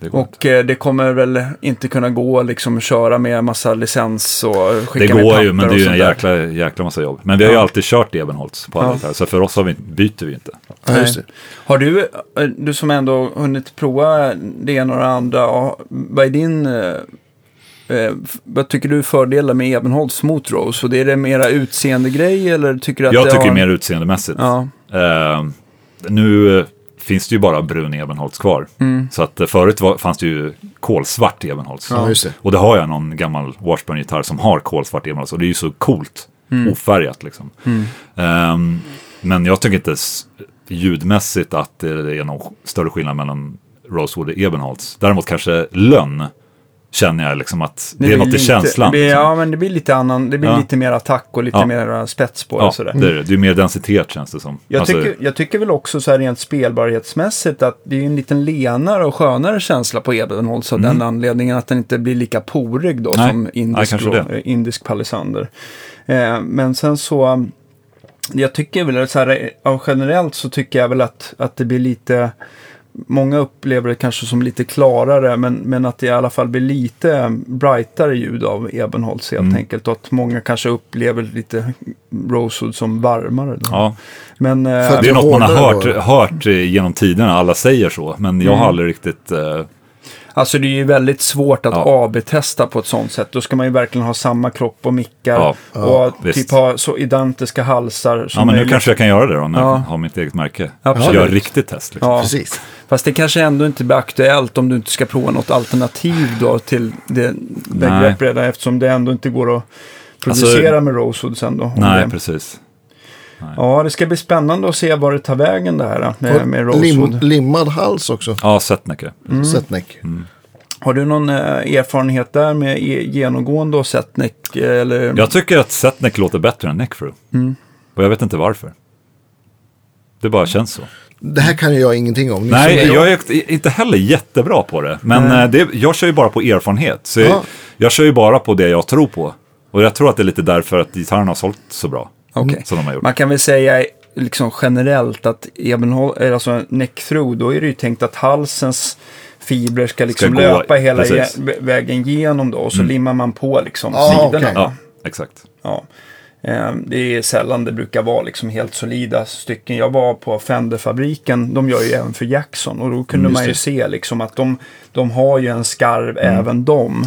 Det. Och eh, det kommer väl inte kunna gå liksom att köra med massa licens och skicka det går ju, men det är ju en jäkla, jäkla massa jobb. Men vi har ju Ja. alltid kört Ebenholts på alla Ja. så för oss har vi, byter vi inte. Ja, just det. Har du, eh, du som ändå hunnit prova det ena och det andra, ja, vad är din, eh, eh, vad tycker du är fördelar med Ebenholts mot Rose? Och är det mera utseendegrej eller tycker du att Jag det tycker har... mer utseendemässigt. Ja, Eh, nu eh, finns det ju bara brun Ebenholts kvar. Mm. Så att eh, förut var, fanns det ju kolsvart Ebenholts. Ja, just det. Och det har jag någon gammal Washburn-gitarr som har kolsvart Ebenholts. Och det är ju så coolt, Mm. ofärgat liksom. Ehm, men jag tycker inte ljudmässigt att det är någon större skillnad mellan Rosewood och Ebenholts. Däremot kanske lönn känner jag liksom att det, är blir något i lite- känslan. Det blir, liksom. ja, men det blir lite annan, det blir Ja. lite mer attack och lite Ja. mer spets på det. Ja, och sådär. det är det. Det är mer densitet känns det som. Jag, Alltså, tycker, jag tycker väl också så här rent spelbarhetsmässigt att det är en liten lenare och skönare känsla på Ebenholts av den anledningen att den inte blir lika porig då Mm. Nej. som indisk, kanske då, det. eh, indisk palisander. Eh, men sen så, jag tycker väl så här, eh, ja, generellt så tycker jag väl att, att det blir lite, många upplever det kanske som lite klarare, men, men att det i alla fall blir lite brightare ljud av Ebenholts helt Mm. enkelt. Och att många kanske upplever lite Rosewood som varmare. Då. Ja, Men, eh, det är något man har hört, hört genom tiderna, alla säger så. Men jag har aldrig riktigt... Eh, Alltså det är ju väldigt svårt att Ja. AB-testa på ett sånt sätt. Då ska man ju verkligen ha samma kropp och mickar. Ja, och visst. typ ha så identiska halsar som ja, men nu möjligt. kanske jag kan göra det då, när Ja. jag har mitt eget märke. Absolut. Göra riktigt test. Liksom. Ja, Precis. fast det kanske ändå inte blir aktuellt om du inte ska prova något alternativ då till det Nej. begrepp redan eftersom det ändå inte går att producera med Rosewood sen då. Nej, det. precis. Ja, det ska bli spännande att se var det tar vägen det här då, med, med Och lim, Rosewood. limmad hals också. Ja, Setnecke. Mm. Setneck. Har du någon eh, erfarenhet där med e- genomgående och setneck? eh, Eller? Jag tycker att Setneck låter bättre än Neckfru. Mm. Och jag vet inte varför. Det bara känns så. Det här kan ju jag ingenting om. Ni Nej, jag är inte heller jättebra på det. Men Nej. eh, det, jag kör ju bara på erfarenhet. Så Ja. jag, jag kör ju bara på det jag tror på. Och jag tror att det är lite därför att gitarrerna har sålt så bra. Okej. Som de har gjort. Man kan väl säga liksom generellt att Ebenhol, alltså through, då är det ju tänkt att halsens fibrer ska liksom gå- löpa hela precis. ge- vägen igenom då och så limmar man på liksom Ah, sidorna. okej. Ja, exakt. Ja. Eh, Det är sällan det brukar vara liksom helt solida stycken. Jag var på Fender-fabriken, de gör ju även för Jackson och då kunde Mm, man ju det. se liksom att de, de har ju en skarv även de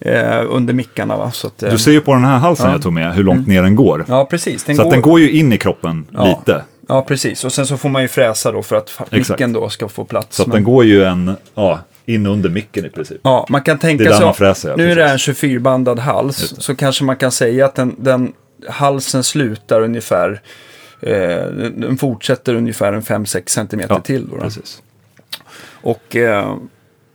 eh, under mickarna. Va? Så att, eh, Du ser ju på den här halsen Ja. Mm. jag tog med hur långt ner den går. Ja, precis. Den så att den går ju in i kroppen Ja. lite. Ja, precis. Och sen så får man ju fräsa då för att micken då ska få plats. Så att Men- den går ju en, ja, in under micken i princip. Ja, man kan tänka sig, man fräser, ja, nu är det precis. en 24-bandad hals, så kanske man kan säga att den, den halsen slutar ungefär, eh, den fortsätter ungefär en 5-6 centimeter Ja, till. Då, då. Precis. Och eh,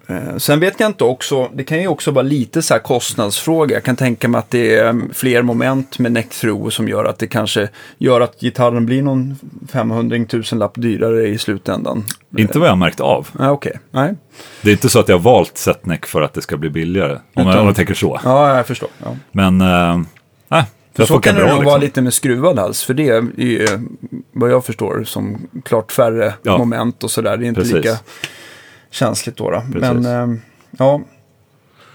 eh, sen vet jag inte också, det kan ju också vara lite så här kostnadsfråga. Jag kan tänka mig att det är mm, fler moment med neck through som gör att det kanske gör att gitarren blir någon 500 tusen lapp dyrare i slutändan. Inte vad jag har märkt av. Ja, Okej, nej. Det är inte så att jag har valt Setneck för att det ska bli billigare. Om, jag, Utan- om jag tänker så. Ja, jag förstår. Ja. Men, äh, Det Så kan det nog liksom. vara lite med skruvad hals, för det är ju, vad jag förstår, som klart färre Ja. moment och sådär. Det är inte Precis. lika känsligt då. då. Men eh, ja,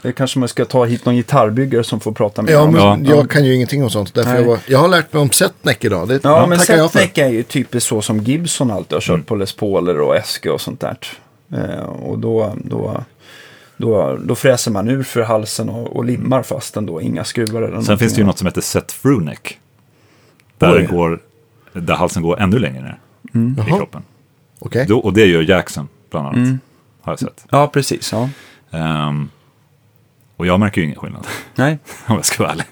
det kanske man ska ta hit någon gitarrbyggare som får prata mer Ja, om men det. jag kan ju ingenting om sånt. Därför jag, var, jag har lärt mig om setneck idag. Det Ja, men för. setneck är ju typiskt så som Gibson alltid har kört Mm. på Les Pauler och Eske och sånt där. Eh, och då, då, då, då fräser man ur för halsen och, och limmar fast ändå, inga skruvar eller Sen finns det ju något som heter set through neck. Där, går, där halsen går ännu längre ner i Jaha. kroppen. Okej. Då, och det gör Jackson, bland annat. Mm. Har jag sett. Ja, precis. Ja. Ehm, och jag märker ju ingen skillnad, Nej. [LAUGHS] om jag ska vara ärlig.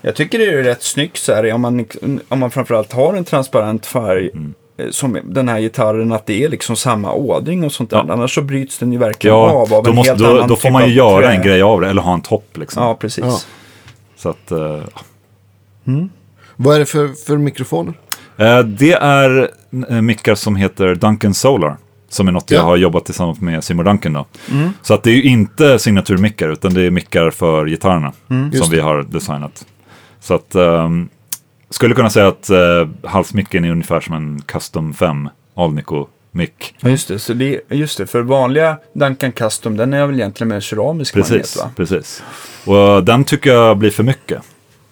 Jag tycker det är rätt snyggt så här, om man, om man framförallt har en transparent färg Mm. Eh, som den här gitarren, att det är liksom samma ådring och sånt där. Ja. Annars så bryts den ju verkligen Ja, av av då, en måste, helt då, annan då får typ man ju göra trä. en grej av det, eller ha en topp liksom. Ja, precis. Ja. Så att, eh, Vad är det för, för mikrofoner? Eh, Det är mickar som heter Duncan Solar. Som är något Ja. jag har jobbat tillsammans med Simon Duncan då. Mm. Så att det är ju inte signaturmickar utan det är mickar för gitarrerna. Mm. Just som vi har designat. Så att ehm, skulle kunna säga att uh, halsmicken är ungefär som en Custom 5 Alnico mick. Ja, just det. Så det, just det, för vanliga Duncan Custom, den är väl egentligen med keramisk magnet Precis, va? precis. Och eh, den tycker jag blir för mycket.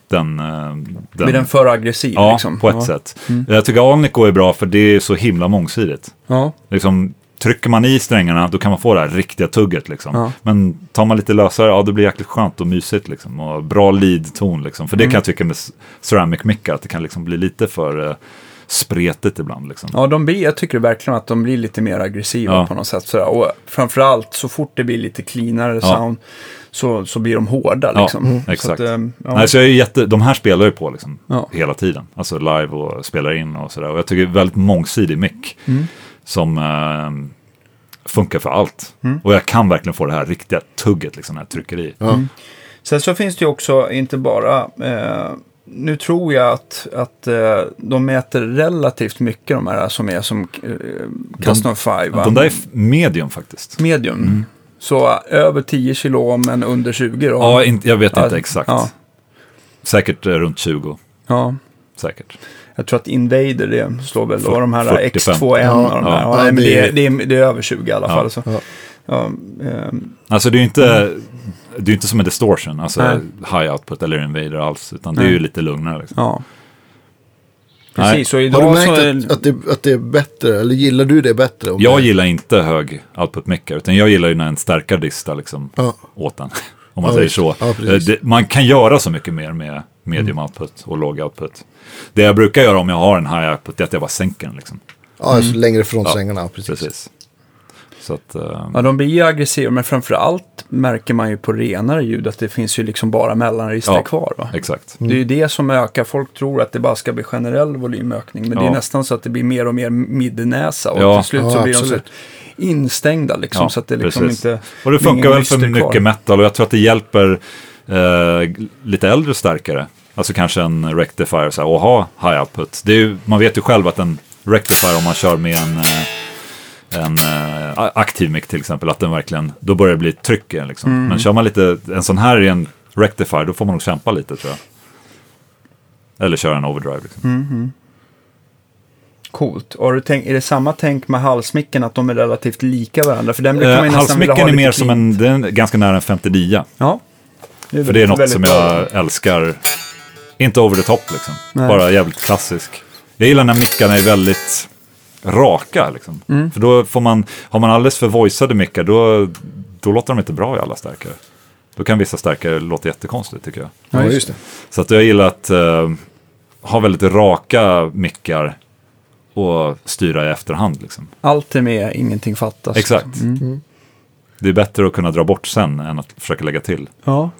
Den, eh, den, Blir den för aggressiv ja, liksom? på ett ja. sätt. Jag tycker Alnico är bra för det är så himla mångsidigt. Ja, liksom, trycker man i strängarna då kan man få det här riktiga tugget. Liksom. Ja. Men tar man lite lösare, ja det blir jäkligt skönt och mysigt. Liksom. Och bra lead-ton. Liksom. För det Mm. kan jag tycka med ceramic mickar, att det kan liksom bli lite för uh, spretigt ibland. Liksom. ja de blir, jag tycker verkligen att de blir lite mer aggressiva Ja. på något sätt. Sådär. Och framförallt så fort det blir lite cleanare Ja. sound så, så blir de hårda liksom. mm, Så exakt. att, ehm, ja. Nej, så jag är jätte, de här spelar ju på liksom, hela tiden. Alltså live och spelar in och sådär. Och jag tycker det är väldigt mångsidig mick. Mm. Som eh, funkar för allt. Mm. Och jag kan verkligen få det här riktiga tugget liksom, när jag trycker i. Ja. Sen så finns det ju också inte bara, eh, nu tror jag att, att eh, de mäter relativt mycket de här som är som eh, Custom 5. va? De där är medium faktiskt. Medium. Så eh, över 10 kilo men under 20 då. Ja, jag vet inte exakt. ja. Säkert runt 20. ja. Säkert. Jag tror att Invader det slår väl då de här 45. X2N Ja, och de här. ja. Nej, men det det, är- är, det, är, det är över 20 i alla Ja. fall. Så. Ja. Ja, ehm, Alltså det är ju inte, det är inte som en distortion, alltså Nej. high output eller invader alls. Utan det är Nej. ju lite lugnare. Liksom. ja. Nej. Precis, och Har du idag så... märkt att, att, det, att det är bättre? Eller gillar du det bättre? Om Jag det... gillar inte hög output mickar, utan jag gillar ju när en stärkare distar liksom Ja. åt den. [LAUGHS] Om man Ja, säger så. Ja. Eh, det, man kan göra så mycket mer med medium Mm. output och låg output. Det jag brukar göra om jag har en high output är att jag bara sänker den. Liksom. Ja, alltså längre från Ja, strängarna. ja, Precis. Precis. Så att, eh, Ja, de blir ju aggressiva, men framför allt märker man ju på renare ljud att det finns ju liksom bara mellanregister Ja. kvar. Va? exakt. Det är ju det som ökar. Folk tror att det bara ska bli generell volymökning, men det är Ja. nästan så att det blir mer och mer midnäsa. Och Ja. till slut Ja, så blir de så instängda liksom, Ja, så att det liksom precis. inte... Och det funkar väl för lyster kvar. mycket metal och jag tror att det hjälper eh, lite äldre starkare. Alltså kanske en rectifier så här, och ha high output. Ju, man vet ju själv att en rectifier om man kör med en, eh, en eh, aktiv mic till exempel, att den verkligen, då börjar det bli tryck i den liksom. Mm. Men kör man lite, en sån här i en rectifier, då får man nog kämpa lite tror jag. Eller köra en overdrive. Liksom. Mm. Coolt. Och har du tänkt, är det samma tänk med halsmicken, att de är relativt lika varandra? För den brukar man ju Eh, nästan vilja ha är mer som en, den är ganska nära en 59. Ja. För det är något som bra. jag älskar. Inte over the top liksom. Nej. Bara jävligt klassisk. Jag gillar när mickarna är väldigt raka liksom. Mm. För då får man, har man alldeles för voiceade mickar då, då låter de inte bra i alla stärkare. Då kan vissa stärkare låta jättekonstigt tycker jag. Ja, just det. Så att jag gillar att eh, ha väldigt raka mickar och styra i efterhand liksom. Allt är med, ingenting fattas. Exakt. Mm. Det är bättre att kunna dra bort sen än att försöka lägga till. Ja.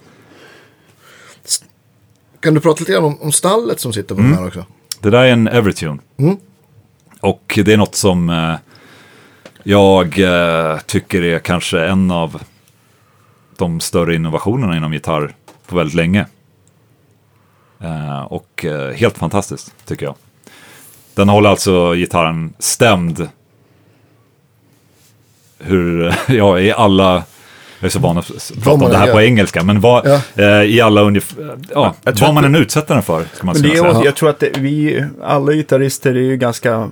Kan du prata lite grann om, om stallet som sitter på Mm. de här också? Det där är en Evertune. Mm. Och det är något som eh, jag eh, tycker är kanske en av de större innovationerna inom gitarr på väldigt länge. Eh, och eh, helt fantastiskt tycker jag. Den håller alltså gitarren stämd. Hur, [LAUGHS] ja, i alla Jag är så van att prata om man det här gör. på engelska, men vad, Ja. eh, i alla ungefär, ja, Jag vad man att än utsätter den för, ska man Men det är, säga. jag tror att det, vi, alla gitarrister är ju ganska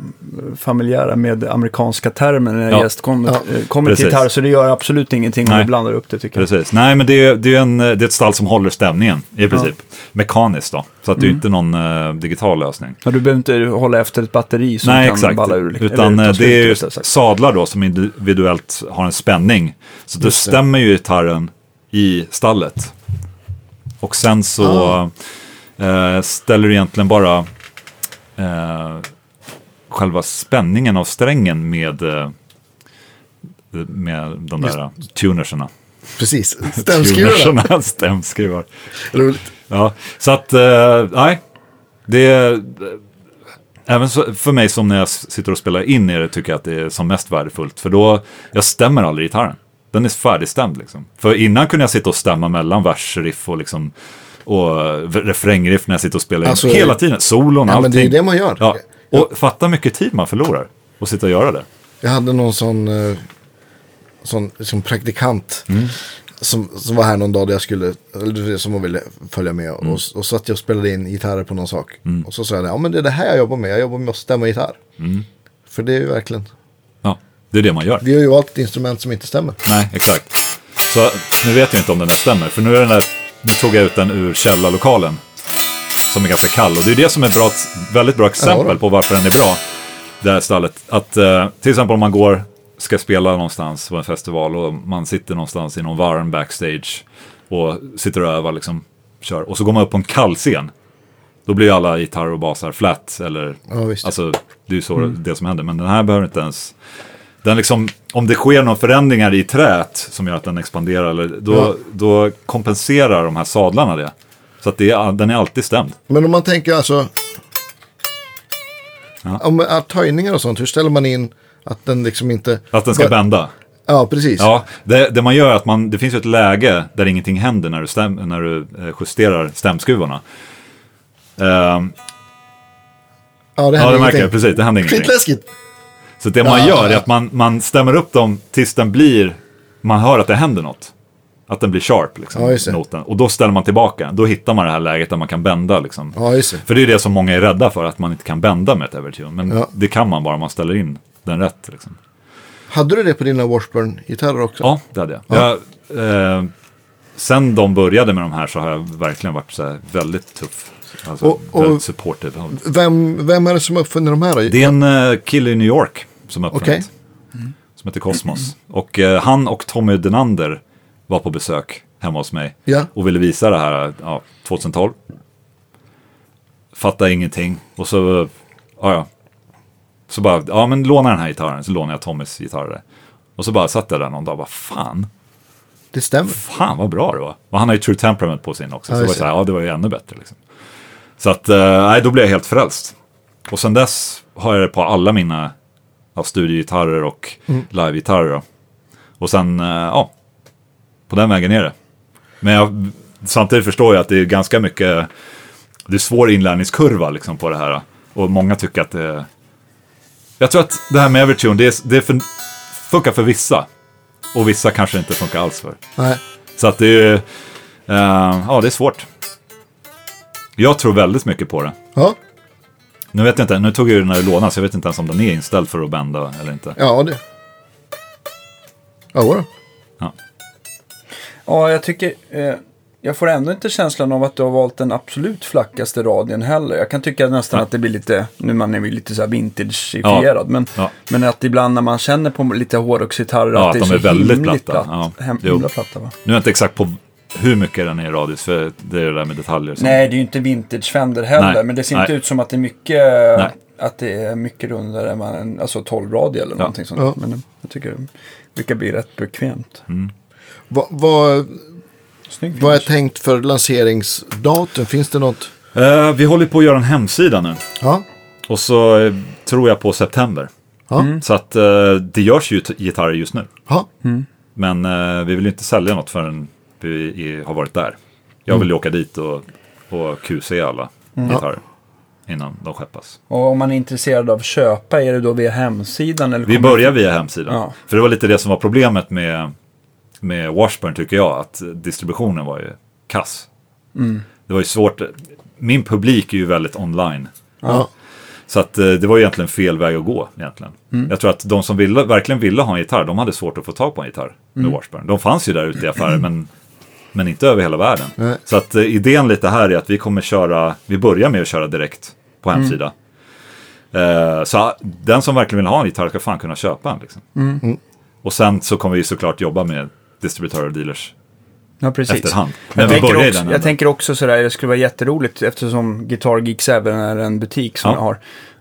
familjära med amerikanska termer när Ja. gäst kommer, Ja. eh, kommer till gitarr. Så det gör absolut ingenting om Nej. vi blandar upp det tycker jag. Precis. Nej, men det är, det, är en, det är ett stall som håller stämningen i princip. Mekaniskt då. Så att Mm. det är inte någon eh, digital lösning. Ja, du behöver inte hålla efter ett batteri som Nej, kan exakt. balla ur. liksom. Utan eh, slut, det är ju sadlar då som individuellt har en spänning. Så det. stämmer ju gitarren i stallet. Och sen så Ah. eh, ställer du egentligen bara eh, själva spänningen av strängen med, eh, med de Just- där tunerserna. Precis. [LAUGHS] Stämskruvarna. Stämskruvar. Roligt. Ja, så att, eh, nej. Det är, även så, för mig som när jag sitter och spelar in är det, tycker jag att det är som mest värdefullt. För då, jag stämmer aldrig gitarren. Den är färdigstämd liksom. För innan kunde jag sitta och stämma mellan versriff och liksom och refrängriff när jag sitter och spelar in. Alltså, Hela tiden, solon, Ja, men allting. det är det man gör. Ja, och fatta mycket tid man förlorar. Och sitta och göra det. Jag hade någon sån, eh, sån som praktikant. Mm. Som, som var här någon dag där jag skulle, eller som hon ville följa med. Mm. Och, och så att jag spelade in gitarrer på någon sak. Och så sa jag, ja men det är det här jag jobbar med. Jag jobbar med att stämma gitarr. Mm. För det är ju verkligen, Ja, det är det man gör. vi har ju valt ett instrument som inte stämmer. Nej, exakt. Så nu vet jag inte om den där stämmer. För nu, är den där, nu tog jag ut den ur källarlokalen. Som är ganska kall. Och det är det som är bra, ett väldigt bra exempel på varför den är bra. Det här stallet. Att eh, till exempel om man går, ska spela någonstans på en festival och man sitter någonstans i någon varm backstage. Och sitter och övar liksom. Kör. Och så går man upp på en kall scen. Då blir alla gitarrer och basar flat. Eller, Ja, visst. alltså, det är ju så det som händer. Men den här behöver inte ens... Den liksom, om det sker några förändringar i träet som gör att den expanderar, eller, då, Ja. då kompenserar de här sadlarna det. Så att det är, den är alltid stämd. Men om man tänker alltså, Ja. om att höjningar och sånt, hur ställer man in att den liksom inte... Att den ska bända. Ja, precis. Ja, det, det man gör är att man, det finns ju ett läge där ingenting händer när du, stäm, när du eh, justerar stämskruvarna. Ehm, ja det ja, händer det märker jag, precis, det händer ingenting. Skitläskigt. Så det man gör är att man, man stämmer upp dem tills den blir, man hör att det händer något. Att den blir sharp, liksom, Ja, noten. Och då ställer man tillbaka. Då hittar man det här läget där man kan bända. Liksom. Ja, det. För det är det som många är rädda för, att man inte kan bända med ett Evertune. Men Ja. det kan man bara om man ställer in den rätt. Liksom. Hade du det på dina Washburn-gitarrer också? Ja, det hade jag. Ja. jag eh, sen de började med de här så har jag verkligen varit så här väldigt tuff. Alltså, Och- och- väldigt supportive. Vem, vem är det som uppfunnit de här då? Det är en eh, kille i New York som har uppfunnit. Okej. Som heter Cosmos. Och eh, han och Tommy Denander var på besök hemma hos mig. Ja. Och ville visa det här ja, 2012. Fattade ingenting. Och så, ja ja. Så bara, ja men låna den här gitarren. Så lånade jag Tommys gitarr. Och så bara satt jag där någon dag och bara, fan. Det stämmer. Fan vad bra det var. Och han har ju True Temperament på sin också. Ja, så det var så här, ja det var ju ännu bättre liksom. Så att, eh, nej då blev jag helt frälst. Och sen dess har jag det på alla mina ja, studiogitarrer och Mm. livegitarrer. Och sen, eh, ja, på den vägen är det. Men jag, samtidigt förstår jag att det är ganska mycket, det är svår inlärningskurva liksom på det här. Och många tycker att det. Jag tror att det här med Evertune, det, är, det för, funkar för vissa. Och vissa kanske inte funkar alls för. Nej. Så att det är, eh, ja det är svårt. Jag tror väldigt mycket på det. Ja, Nu vet jag inte, nu tog jag ju den här i låna så jag vet inte ens om den är inställd för att bända eller inte. ja det. Ja, då. Ja, jag tycker... Eh, jag får ändå inte känslan av att du har valt den absolut flackaste radien heller. Jag kan tycka nästan Ja. att det blir lite, nu man är lite så här vintageifierad, men, Ja. men att ibland när man känner på lite hårdrocksgitarrer Ja, att det att är de så är väldigt himligt platta. platt. Ja. Hem, himla platta va? Nu är jag inte exakt på hur mycket den är i radius, för det är det där med detaljer. som- Nej, det är ju inte vintage Fender heller, Nej, men det ser nej. inte ut som att det är mycket, Nej. att det är mycket rundare än vad en, alltså 12 radio eller någonting sånt. Ja. Men jag tycker det brukar bli rätt bekvämt. Vad, vad, Snygg vad är tänkt för lanseringsdatum? Finns det något? Eh, vi håller på att göra en hemsida nu. Ja, Och så eh, tror jag på september. ja, Så att eh, det görs ju gitarrer just nu. ja. Men eh, vi vill ju inte sälja något förrän vi i, har varit där. Jag Mm. vill ju åka dit och, och QC alla gitarrer. Innan de skeppas. Och om man är intresserad av att köpa, är det då via hemsidan? Eller Vi börjar via hemsidan. Ja. För det var lite det som var problemet med med Washburn tycker jag att distributionen var ju kass. Mm. Det var ju svårt. Min publik är ju väldigt online. Ja. Så att eh, det var egentligen fel väg att gå egentligen. Mm. Jag tror att de som ville, verkligen ville ha en gitarr, de hade svårt att få tag på en gitarr med Mm. Washburn. De fanns ju där ute i affärer, [CLEARS THROAT] men, men inte över hela världen. Nej. Så att eh, idén lite här är att vi kommer köra, vi börjar med att köra direkt på Mm. hemsida. Eh, så den som verkligen vill ha en gitarr ska fan kunna köpa en. Liksom. Mm. Och sen så kommer vi såklart jobba med distributörer och dealers Ja, precis. efterhand. Men Jag, vi tänker också, den jag tänker också sådär, det skulle vara jätteroligt eftersom Guitar Geeks även är en butik som Ja. jag har.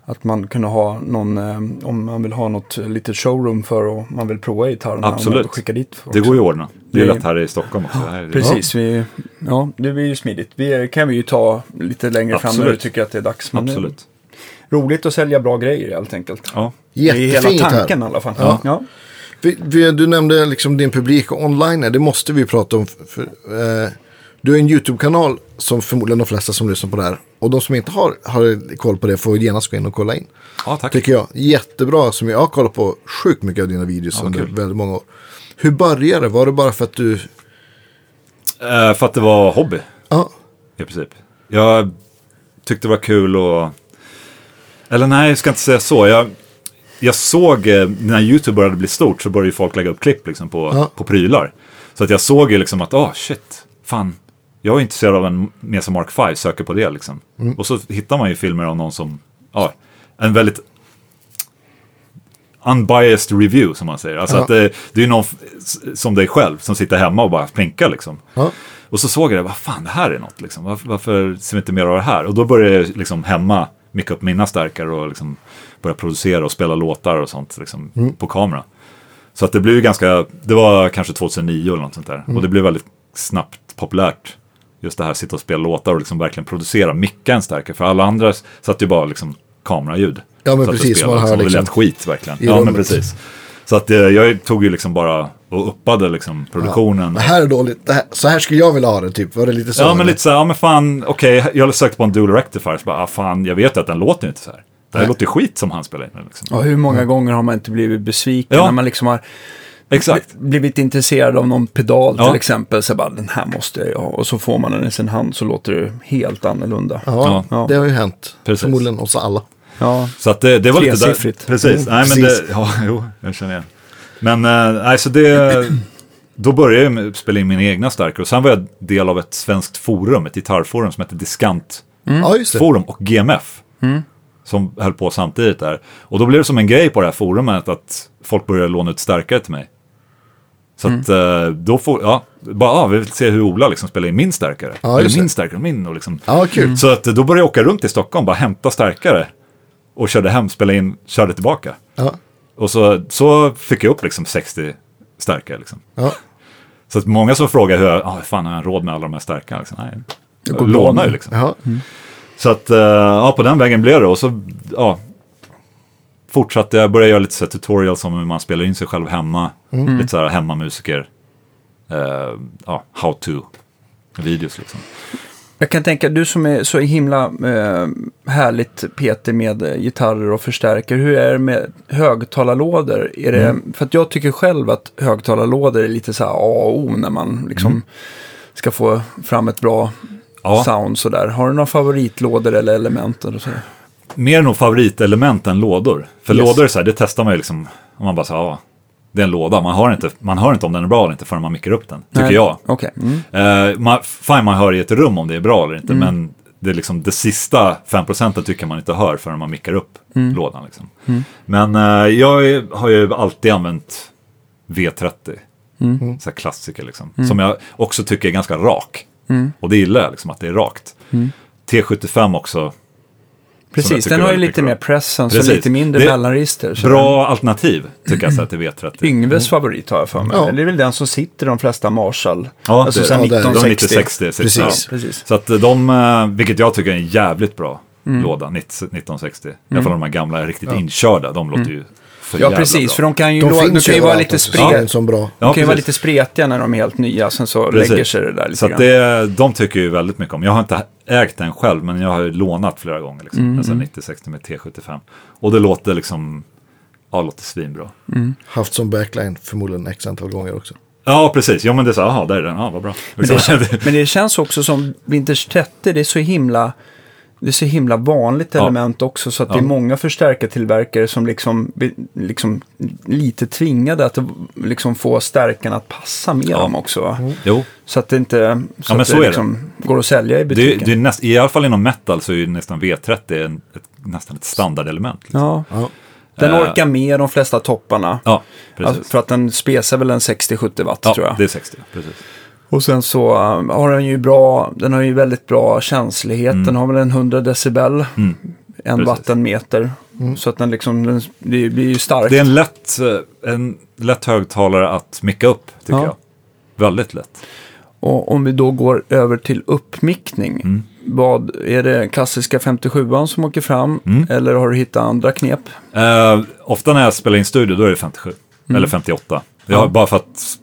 Att man kunde ha någon, eh, om man vill ha något litet showroom för och man vill prova gitarrerna. Absolut. Och skicka dit Det går ju att ordna. Det är Det- lätt här i Stockholm också. Det här är- Precis, vi, ja det blir ju smidigt. Vi kan vi ju ta lite längre fram när Absolut. du tycker att det är dags. Men det är Absolut. Roligt att sälja bra grejer helt enkelt. Ja. Det är hela tanken i alla fall. Ja. Ja. Vi, vi, du nämnde liksom din publik online, det måste vi prata om. För, för, eh, du har en YouTube-kanal som förmodligen de flesta som lyssnar på det här. Och de som inte har, har koll på det får genast gå in och kolla in. ja, tack. Tycker jag. Jättebra, som jag har kollat på sjukt mycket av dina videos Ja, under kul. väldigt många år. Hur började det? Var det bara för att du... Eh, för att det var hobby. Ja, i princip. Jag tyckte det var kul och... Eller nej, jag ska inte säga så. Jag, jag såg, eh, när YouTube började bli stort så började folk lägga upp klipp liksom, på, Ja. på prylar. Så att jag såg ju liksom att, åh shit, fan. Jag är intresserad av en Mesa Mark 5, söker på det liksom. Och så hittar man ju filmer av någon som, ja, en väldigt unbiased review som man säger. Alltså Ja. att det, det är någon som dig själv som sitter hemma och bara plinkar liksom. ja. Och så såg jag det, vad fan det här är något liksom. Varför, varför ser vi inte mer av det här? Och då började jag liksom hemma micka upp mina stärkare och liksom börja producera och spela låtar och sånt liksom, på kamera. Så att det blev ganska, det var kanske 2009 eller något sånt där. Och det blev väldigt snabbt populärt. Just det här sitta och spela låtar och liksom verkligen producera, micka en stärkare. För alla andra satt ju bara liksom kameraljud. Ja, men precis, spelade, man hör liksom. Det liksom lät skit verkligen. Ja, men precis. Så att eh, jag tog ju liksom bara och uppade liksom produktionen. Det här är dåligt. Det här, så här skulle jag vilja ha det, typ. Var det lite så? Ja, men lite så här, ja men fan, okej, jag sökte på en dual rectifier, så bara, ah, fan, jag vet ju att den låter inte så här. Det här Nej. låter skit som han spelar in liksom. Och hur många gånger har man inte blivit besviken Ja. när man liksom har Exakt. blivit intresserad av någon pedal Ja. till exempel. Så bara, den här måste jag ha. Och så får man den i sin hand så låter det helt annorlunda. Ja, Ja. det har ju hänt. Precis. Förmodligen oss alla. Ja, Så att det, det var lite där. Precis. Mm, nej, men precis. det, ja, [LAUGHS] jo, jag känner igen. Men, eh, nej, så det, då började jag spela in mina egna stärkare. Och sen var jag del av ett svenskt forum, ett gitarrforum som hette Diskant Ja, just det. Forum och GMF. Som höll på samtidigt där. Och då blev det som en grej på det här forumet att folk började låna ut stärkare till mig. Så att eh, då får, ja, bara, ja, vi vill se hur Ola liksom spelar in min stärkare. Ja, Eller min stärkare, min och liksom. Ja, kul. Så att då började jag åka runt i Stockholm, bara hämta stärkare. Och körde hem, spelade in, körde tillbaka. Ja, Och så, så fick jag upp liksom 60 stärkare liksom. ja. Så att många som frågar hur, jag, ah, hur fan har jag råd med alla de här stärkarna? Liksom, nej, jag lånar ju liksom. Jaha. Så att, eh, ja, på den vägen blev det. Och så, ja, fortsatte jag, började göra lite så här tutorials om hur man spelar in sig själv hemma. Lite så här hemmamusiker, eh, ja, how to-videos liksom. Jag kan tänka, du som är så himla eh, härligt Peter med gitarrer och förstärkare, hur är det med högtalarlådor? Är det, Mm. För att jag tycker själv att högtalarlådor är lite så här A och O när man liksom ska få fram ett bra Mm. Ja. sound sådär. Har du några favoritlådor eller element? Eller så? Mer nog favoritelement än lådor. För Yes. lådor är så här, det testar man ju liksom, om man bara säger ja, det är en låda. Man hör, inte, man hör inte om den är bra eller inte förrän man mickar upp den, tycker Nej. jag. Okej. Mm. Man, fine, man hör i ett rum om det är bra eller inte, men det, är liksom, det sista 5% tycker man inte hör förrän man mickar upp lådan. Liksom. Men eh, jag har ju alltid använt V30, så här klassiker liksom, som jag också tycker är ganska rak. Och det gillar jag, liksom, att det är rakt. T75 också, Precis, den har ju lite mer presence och lite mindre mellanregister. bra alternativ tycker jag så här, till V30. den- Yngves favorit har jag för mig. Ja. Det är väl den som sitter de flesta Marshall. Ja, alltså sen ja, det är- de 1960. De 9060. Precis. Ja. Precis. Så att de, eh, vilket jag tycker är en jävligt bra låda, 90 1960. I alla fall de här gamla riktigt inkörda, de låter ju för Ja, precis. bra. För de kan ju, De de kan ju ju vara lite spret. bra. De Ja, kan ju vara lite spretiga när de är helt nya, sen så Precis. lägger sig det där lite Så att grann. det, de tycker jag ju väldigt mycket om. Jag har inte ägt den själv, men jag har ju lånat flera gånger. Liksom. Mm, sån 9060 med T75. Och det låter liksom, ja, låter svinbra. Haft som backline förmodligen x antal gånger också. Ja, precis. Ja, men det är så, jaha, där är den. Ja, vad bra. Men det, men det känns också som Vintage 30, det är så himla... Det är så himla vanligt Ja. element också så att det Ja. är många förstärkartillverkare som liksom, liksom lite tvingade att liksom få stärkarna att passa med Ja. dem också. Jo, Så att det inte så att så det är det. liksom går att sälja i det, butiken. det är näst, i alla fall inom metal så är ju nästan V30 en, ett, nästan ett standardelement. Liksom. ja. Ja. Den Eh. orkar med de flesta topparna. Ja, precis. Alltså, för att den spesar väl en 60-70 watt ja, tror jag. det är 60, precis. Och sen så uh, har den ju bra, den har ju väldigt bra känslighet. Den har väl en 100 decibel, en precis. vattenmeter. Så att den liksom, den, det blir ju starkt. Det är en lätt, eh, en lätt högtalare att micka upp, tycker Ja. jag. Väldigt lätt. Och om vi då går över till uppmickning. Mm. Vad, är det klassiska 57an som åker fram? Mm. Eller har du hittat andra knep? Eh, ofta när jag spelar in studio då är det 57, eller 58. Jag, Mm. Ja. Bara för att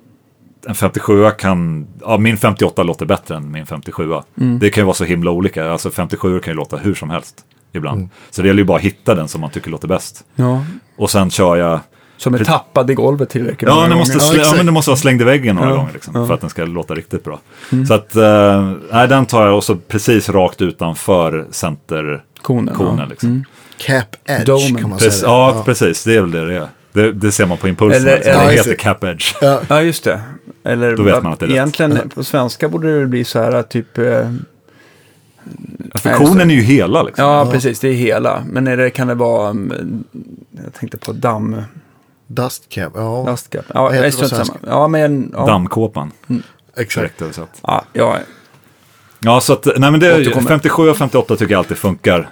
en 57 kan, ja min 58 låter bättre än min 57. Mm. Det kan ju vara så himla olika, alltså 57 kan ju låta hur som helst ibland. Så det gäller ju bara att hitta den som man tycker låter bäst. Ja. Och sen kör jag, Som är tappad i golvet tillräckligt ja, många den måste, gånger. Ja, ja, men den måste vara slängd i väggen några Ja, gånger liksom, ja. Mm. för att den ska låta riktigt bra. Så att, eh, nej den tar jag och så precis rakt utanför centerkonen. Konen, ja. liksom. Cap Edge Domen. kan man Precis, säga. ja, precis. Det är väl det det är. Det, det ser man på impulsen. Eller- liksom. eller- det Ja, heter det. cap edge. Ja. Ja, just det. Eller Då vet man att det är rätt. egentligen på svenska borde det bli så här typ... Eh, för konen är ju hela liksom. ja, precis. Det är hela. Men är det, kan det vara... mm, Jag tänkte på damm... Dust Cap, ja. Lastgap. Ja, jag strunt samma. Ja, men... Ja, Dammkåpan. Exakt. Direkt översatt. ja, ja, Ja, så att, nej men det, Återkommer. 57 och 58 tycker jag alltid funkar.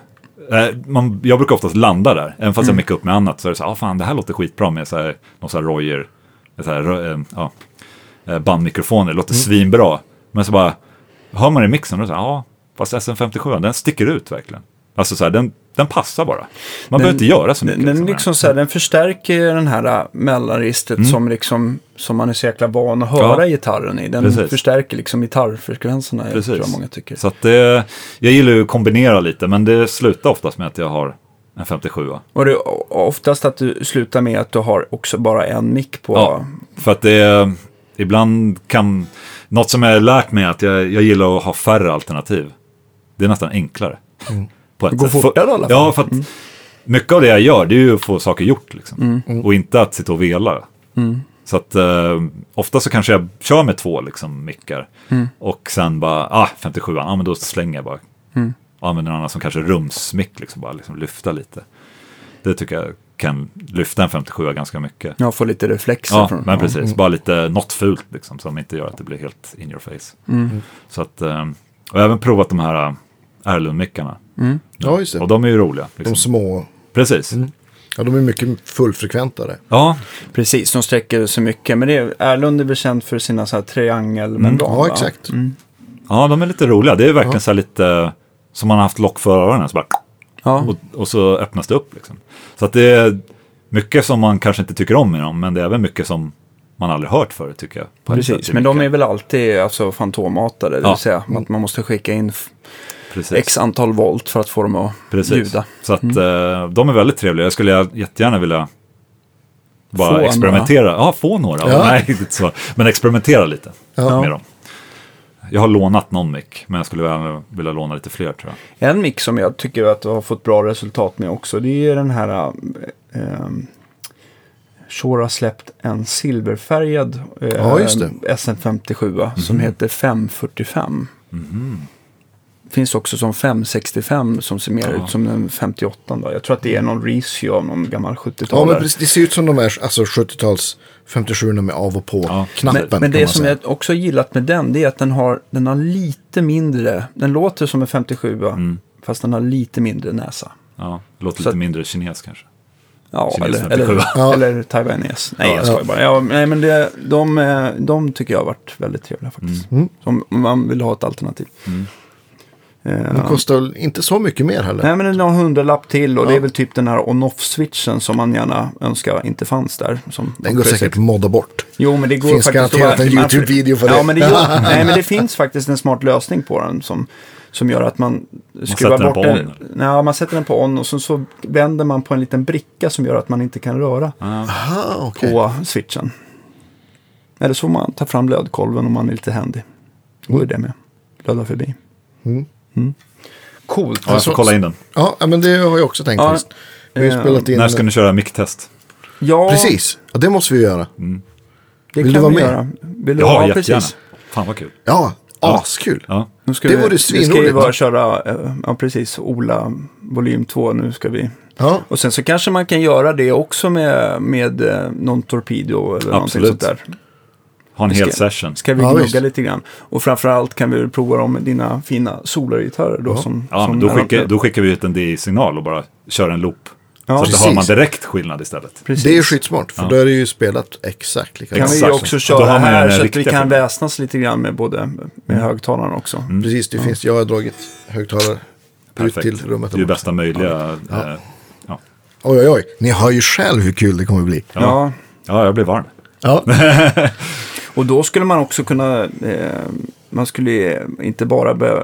Eh, Man, jag brukar oftast landa där, även fast jag mickar upp med annat. Så är det så här, ah, fan det här låter skitbra med så här, någon så här Royer, så här, eh, ja, bandmikrofoner, det låter svinbra. Men så bara, hör man det i mixen och så ja, fast SM57, den sticker ut verkligen. Alltså så här, den, den passar bara. Man behöver inte göra så mycket. Den, den, liksom. liksom så här, den förstärker den här äh, mellanregistret som, liksom, som man är så jäkla van att höra Mm. Ja. gitarren i. Den Precis. förstärker liksom gitarrfrekvenserna, Precis. tror jag många tycker. Så det, jag gillar ju att kombinera lite, men det slutar oftast med att jag har en 57. Och det är oftast att du slutar med att du har också bara en mick på. Ja, för att det är, ibland kan, något som jag har lärt mig är att jag, jag gillar att ha färre alternativ. Det är nästan enklare. [LAUGHS] På ett Det går sätt. fortare i alla fall. Ja, för att mycket av det jag gör, det är ju att få saker gjort liksom. Mm. Och inte att sitta och vela. Så att eh, ofta så kanske jag kör med två liksom mickar. Mm. Och sen bara, ah, 57 ah, men då slänger jag bara. Mm. Och använder en annan som kanske rumsmick, liksom bara liksom lyfta lite. Det tycker jag kan lyfta en 57 ganska mycket. Ja, få lite reflexer Ja, från men precis. Bara lite något fult liksom, som inte gör att det blir helt in your face. Mm. Så att, eh, och jag har även provat de här äh, Erlund-mickarna. Ja, just det. Och de är ju roliga. De Liksom. små. Precis. Ja, de är mycket fullfrekventare. Ja, Precis, de sträcker så mycket. Men det är, Erlund är väl känd för sina så här triangelmembran. Ja, va? exakt. ja, de är lite roliga. Det är verkligen så här lite som man har haft lock för öronen. Så bara, Ja, och, och så öppnas det upp. Liksom. Så att det är mycket som man kanske inte tycker om med dem, men det är även mycket som man aldrig hört förut tycker jag. precis. i Men de är väl alltid alltså, fantommatade. Det vill Ja. säga att man måste skicka in Precis. x antal volt för att få dem att Precis. ljuda. Så att eh, de är väldigt trevliga. Jag skulle jättegärna vilja bara Få experimentera. Ja, få några. Ja. Nej, [LAUGHS] inte så. Men experimentera lite Ja. med dem. Jag har lånat någon mick, men jag skulle vilja, vilja låna lite fler tror jag. En mix som jag tycker att du har fått bra resultat med också, det är den här... Äh, Shure har släppt en silverfärgad äh, Ja, just det. SM57 som heter 545. Finns också som 565 som ser mer Ja. ut som en 58. Då. Jag tror att det är någon reissue av någon gammal 70-talare. Ja, men precis, det ser ut som de här alltså 70-tals 57 med av och på Ja, knappen. Men, men det som säga. jag också gillat med den, det är att den har, den har lite mindre, den låter som en 57 Mm. fast den har lite mindre näsa. Ja, det låter Så- lite mindre kines kanske. Ja, Kines eller, 57. eller, Ja. eller taiwanes. Nej, Ja. jag skojar bara. Ja, nej, men det, de, eh, de tycker jag har varit väldigt trevliga faktiskt. Mm. Om man vill ha ett alternativ. Mm. Eh, De kostar väl inte så mycket mer heller. Nej, men det är någon hundralapp till och det Ja. är väl typ den här on-off-switchen som man gärna önskar inte fanns där. Som Den går säkert att modda bort. Jo, men det går Finns faktiskt att garanterat en man- YouTube-video för ja, det. Men det gör, [LAUGHS] nej, men det finns faktiskt en smart lösning på den som, som gör att man skruvar den bort den. on, Ja, man sätter den på on och så, så vänder man på en liten bricka som gör att man inte kan röra Aha, okej. på switchen. Eller så får man ta fram lödkolven om man är lite händig. Då är det med. Löda förbi. Mm. Coolt. Ja, jag får kolla in den. Ja, men det har jag också tänkt Ja. Vi har eh, spelat in... När ska ni köra micktest? Ja, Precis, ja, det måste vi göra. det Vill kan du vara vi med? göra. Vill du? Ja, Ja, jättegärna. precis. Fan vad kul. Ja, askul. Ja. Nu ska Det vi, vore Vi ska ju svinroligt. bara köra, eh, ja precis, Ola volym 2. Nu ska vi. Ja, Och sen så kanske man kan göra det också med, med eh, någon torpedo eller någonting Absolut. sånt där. Ha en hel ska- session. Ska vi Ja, gnugga lite grann. Och framförallt kan vi prova dem med dina fina solargitarrer då. Ja. Som, Ja, som då, skickar, då skickar vi ut en DI-signal och bara kör en loop. Ja, så att då hör man direkt skillnad istället. precis. det är skitsmart. För Ja. då är det ju spelat exakt lika kan bra. vi Exakt. också köra har här så att vi kan väsnas lite grann med både med högtalarna också. Precis, det finns, jag har dragit högtalare ut Perfekt. till rummet. Det är bästa möjliga. Ja. Eh, ja. Oj, oj, oj. Ni hör ju själv hur kul det kommer bli. Ja. Ja. ja, jag blir varm. Ja, [LAUGHS] Och då skulle man också kunna, eh, man skulle inte bara börja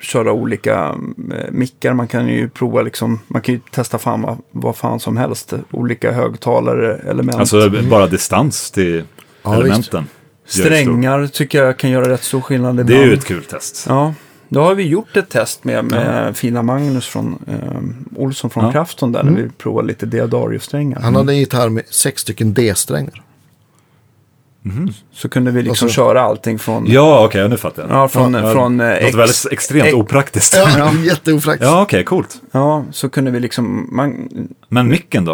köra olika eh, mickar, man kan ju prova liksom, man kan ju testa fan vad, vad fan som helst, olika högtalare, element. Alltså bara distans till Ja, elementen. Strängar tycker jag kan göra rätt stor skillnad Det är ibland. ju ett kul test. Ja, då har vi gjort ett test med, med fina Magnus från eh, Olsson från Ja. Krafton där, när vi provade lite Deodario-strängar. han hade en gitarr med sex stycken D-strängar. Så kunde vi liksom så- köra allting från... Ja, okej, nu fattar jag. Ja, från, Ja, från eh, det låter väldigt extremt ex- opraktiskt. Ja, [LAUGHS] Ja, jätteofraktiskt. okej, coolt. Ja, så kunde vi liksom... Man, Men micken då?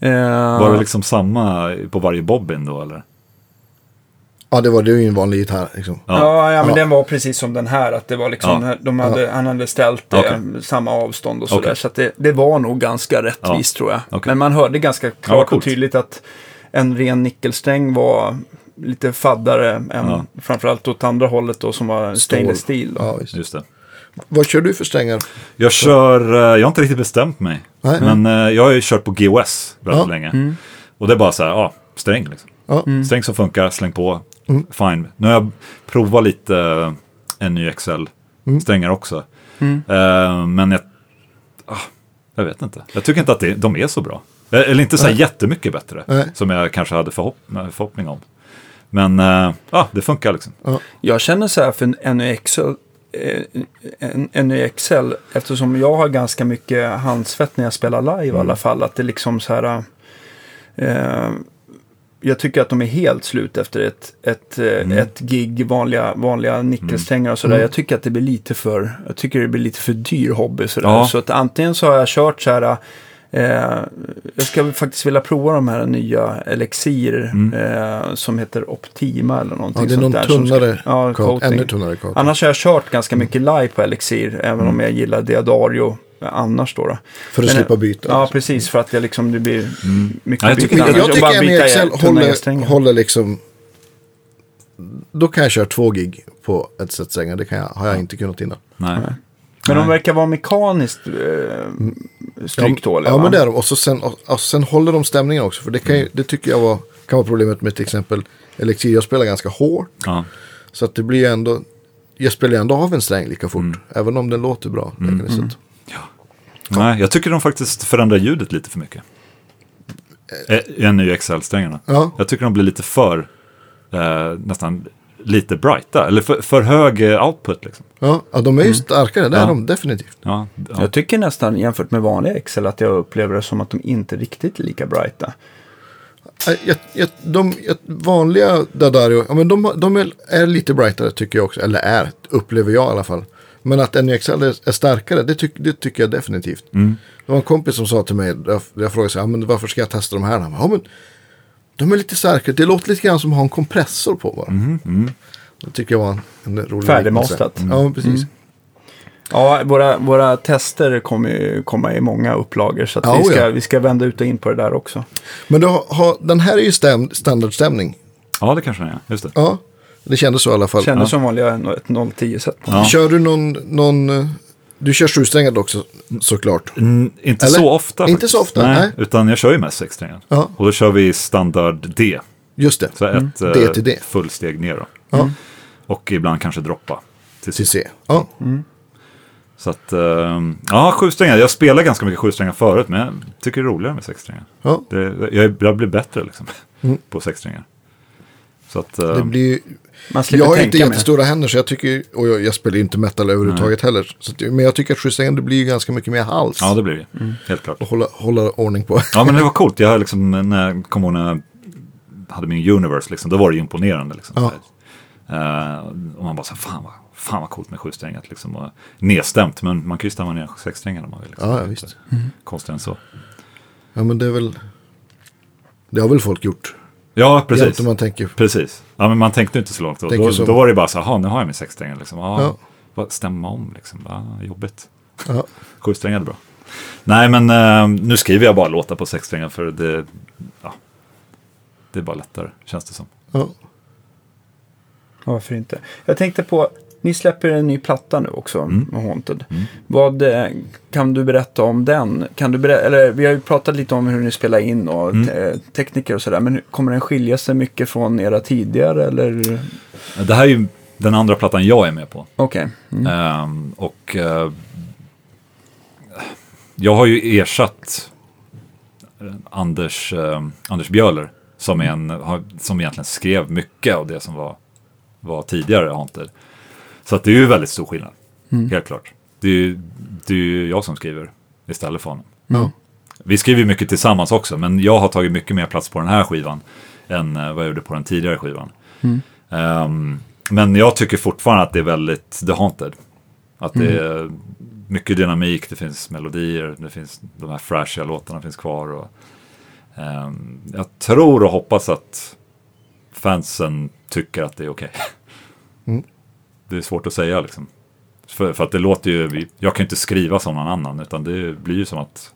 eh, Var det liksom samma på varje bobbin då, eller? Ja, det var det ju en vanlig gitarr. Liksom. Ja, ja, men Ja. den var precis som den här. Att det var liksom, Ja. de hade, Han hade ställt eh, Okej. samma avstånd och sådär. Okej. Så att det, det var nog ganska rättvist tror jag. Okej. Men man hörde ganska klart och tydligt att en ren nickelsträng var lite faddare än Ja. framförallt åt andra hållet då som var stainless steel. Ja, visst. Just det. Vad kör du för strängar? Jag kör, eh, jag har inte riktigt bestämt mig. Nej. Men eh, jag har ju kört på GOS väldigt Ja. länge. Och det är bara så här, ja, sträng liksom. Ja. Sträng som funkar, släng på, fine. Nu har jag provat lite eh, NYXL-strängar också. Eh, men jag, ah, jag vet inte. Jag tycker inte att det, de är så bra. Eh, Eller inte så här jättemycket bättre, Nej. som jag kanske hade förhopp, förhoppning om. Men eh, ja, det funkar liksom. Jag känner så här för NYXL, eh, en- NYXL, eftersom jag har ganska mycket handsvett när jag spelar live i alla fall, att det liksom så här... Eh, jag tycker att de är helt slut efter ett, ett, eh, ett gig, vanliga, vanliga nickelsträngar och sådär. Jag tycker att det blir lite för, jag tycker det blir lite för dyr hobby sådär. Ja. Så att antingen så har jag kört så här, eh, jag ska faktiskt vilja prova de här nya Elixir eh, som heter Optima eller någonting Ja, det är sånt någon där. som ska- tunnare ja, coat, coating. ännu tunnare coat. Annars har jag kört ganska mycket live på Elixir, även om jag gillar Deodario annars då. då. För att Men, slippa byta. Ja, precis. För att jag liksom, det blir mycket Ja, jag tycker- jag, annars. jag Och bara tycker byta NXL tunna håller, håller liksom... Då kan jag köra två gig på ett set strängar. Det kan jag, har jag inte kunnat innan. Nej. Men de verkar vara mekaniskt eh, stryktåliga. Ja, va? men det är de. Och, så sen, och, och sen håller de stämningen också. För det, kan ju, det tycker jag var, kan vara problemet med till exempel Elixir. Jag spelar ganska hårt. Ja. Så att det blir ändå... Jag spelar ändå av en sträng lika fort. Mm. Även om den låter bra. Mm. Så att, Nej, jag tycker de faktiskt förändrar ljudet lite för mycket. Eh, Än i XL-strängarna. Ja. Jag tycker de blir lite för, eh, nästan lite brighta. Eller för, för hög eh, output liksom. ja, ja, de är ju starkare. Det är Ja. de definitivt. Ja, ja. Jag tycker nästan jämfört med vanliga Excel att jag upplever det som att de inte riktigt är lika brighta. Jag, jag, de jag, vanliga Dadario, ja, men de, de är, är lite brightare tycker jag också. Eller är, upplever jag i alla fall. Men att NXL är, är starkare, det, tyck, det tycker jag definitivt. Mm. Det var en kompis som sa till mig, jag, jag frågade sig, ja, men varför ska jag testa de här? Han bara, ja, men de är lite starkare, det låter lite grann som att ha en kompressor på bara. Mm, Det tycker jag var en, en rolig Färdigmastat. liknelse. Ja, precis. Ja, våra, våra tester kommer ju komma i många upplagor. Så att Ja, vi, ska, ja. vi ska vända ut och in på det där också. Men du har, har, den här är ju stäm, standardstämning. ja, det kanske den är. Just det. Ja, det kändes så i alla fall. Kändes som vanliga ett 010-set. Ja. Kör du någon, någon eh, du kör sjusträngad också såklart. Mm, inte Eller? så ofta. Inte faktiskt. så ofta, nej. Utan jag kör ju mest sexsträngar. Ja. Och då kör vi standard D. Just det, Så ett eh, D till D. fullsteg ner då. Ja. Och ibland kanske droppa. Till till sist. C. Ja. Så att, ehm, ja, sjusträngar. Jag spelar ganska mycket sjusträngar förut, men jag tycker det är roligare med sexsträngar. Ja. Det, jag, jag blir bättre liksom Mm. på sexsträngar. Så att, eh, Det blir ju... Man slipper Jag har inte jättestora händer så jag tycker, och jag, jag spelar ju inte metal överhuvudtaget heller. Så att, men jag tycker att justeringen det blir ju ganska mycket mer hals. ja, det blir det. Mm. Helt klart. Och hålla, hålla ordning på. Ja, men det var coolt. Jag liksom, när jag kom ihåg när jag hade min Universe, liksom, då var det ju imponerande. Liksom, Ja. Eh, och man bara så här, fan vad, fan vad coolt med sjusträngat. Liksom, och nedstämt, men man kan ju stämma ner sexsträngar om man vill. Liksom. Ja, ja, visst. Konstigare än så. Ja, men det är väl... Det har väl folk gjort. Ja, precis. Man tänker... Precis. Ja, men man tänkte inte så långt då. Då, då var det bara så här, "Jaha, nu har jag min sexsträngare. Liksom. Ja, Ja. vad- Stämma om liksom. Ja, jobbigt. Ja. Sjusträngar är bra. Nej, men eh, nu skriver jag bara låtar på sexsträngar för det, ja, det är bara lättare, känns det som. Ja. Ja, Varför inte? Jag tänkte på, ni släpper en ny platta nu också Mm. med Haunted. Vad eh, kan du berätta om den? Kan du berätta, eller vi har ju pratat lite om hur ni spelar in och Mm. te- tekniker och sådär. Men kommer den skilja sig mycket från era tidigare eller? Det här är ju den andra plattan jag är med på. Okej. Mm. Ehm, och eh, jag har ju ersatt eh, Anders, eh, Anders Bjöller som, är en, som egentligen skrev mycket av det som var, var tidigare Haunted. Så att det är ju väldigt stor skillnad, helt klart. Det är, ju- det är ju jag som skriver istället för honom. Ja. Vi skriver ju mycket tillsammans också, men jag har tagit mycket mer plats på den här skivan än eh, vad jag gjorde på den tidigare skivan. Ehm, men jag tycker fortfarande att det är väldigt The Haunted. Att det är mycket dynamik, det finns melodier, det finns de här flashiga låtarna finns kvar. Och, ehm, jag tror och hoppas att fansen tycker att det är okej. Det är svårt att säga liksom. För, för att det låter ju, jag kan ju inte skriva som någon annan utan det blir ju som att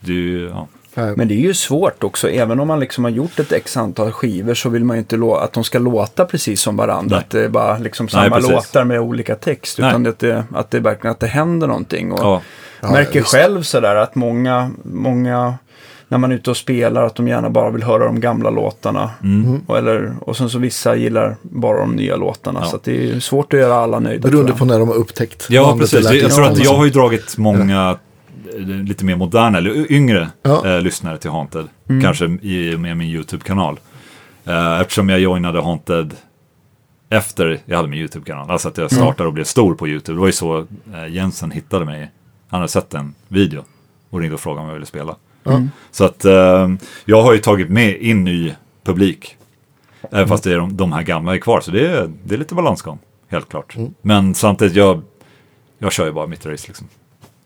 det är ja, Nej. Men det är ju svårt också, även om man liksom har gjort ett x antal skivor så vill man ju inte att de ska låta precis som varandra. Nej. Att det är bara liksom Nej, samma precis. låtar med olika text. Nej. Utan att det, att det verkligen att det händer någonting. Och ja, Ja, märker visst. själv sådär att många, många, när man är ute och spelar, att de gärna bara vill höra de gamla låtarna. Mm. Och, eller, och sen så vissa gillar bara de nya låtarna. Ja. Så att det är svårt att göra alla nöjda. Beroende på när de har upptäckt. Ja, precis. Jag, tror att jag har ju dragit många eh, lite mer moderna eller yngre Ja. eh, lyssnare till Haunted. Kanske i med min YouTube-kanal. Eh, eftersom jag joinade Haunted efter jag hade min YouTube-kanal. Alltså att jag startade och blev stor på YouTube. Det var ju så eh, Jensen hittade mig. Han hade sett en video och ringde och frågade om jag ville spela. Så att eh, jag har ju tagit med in ny publik. Även fast det är de, de här gamla är kvar. Så det är, det är lite balansgång, helt klart. Men samtidigt, jag, jag kör ju bara mitt race liksom.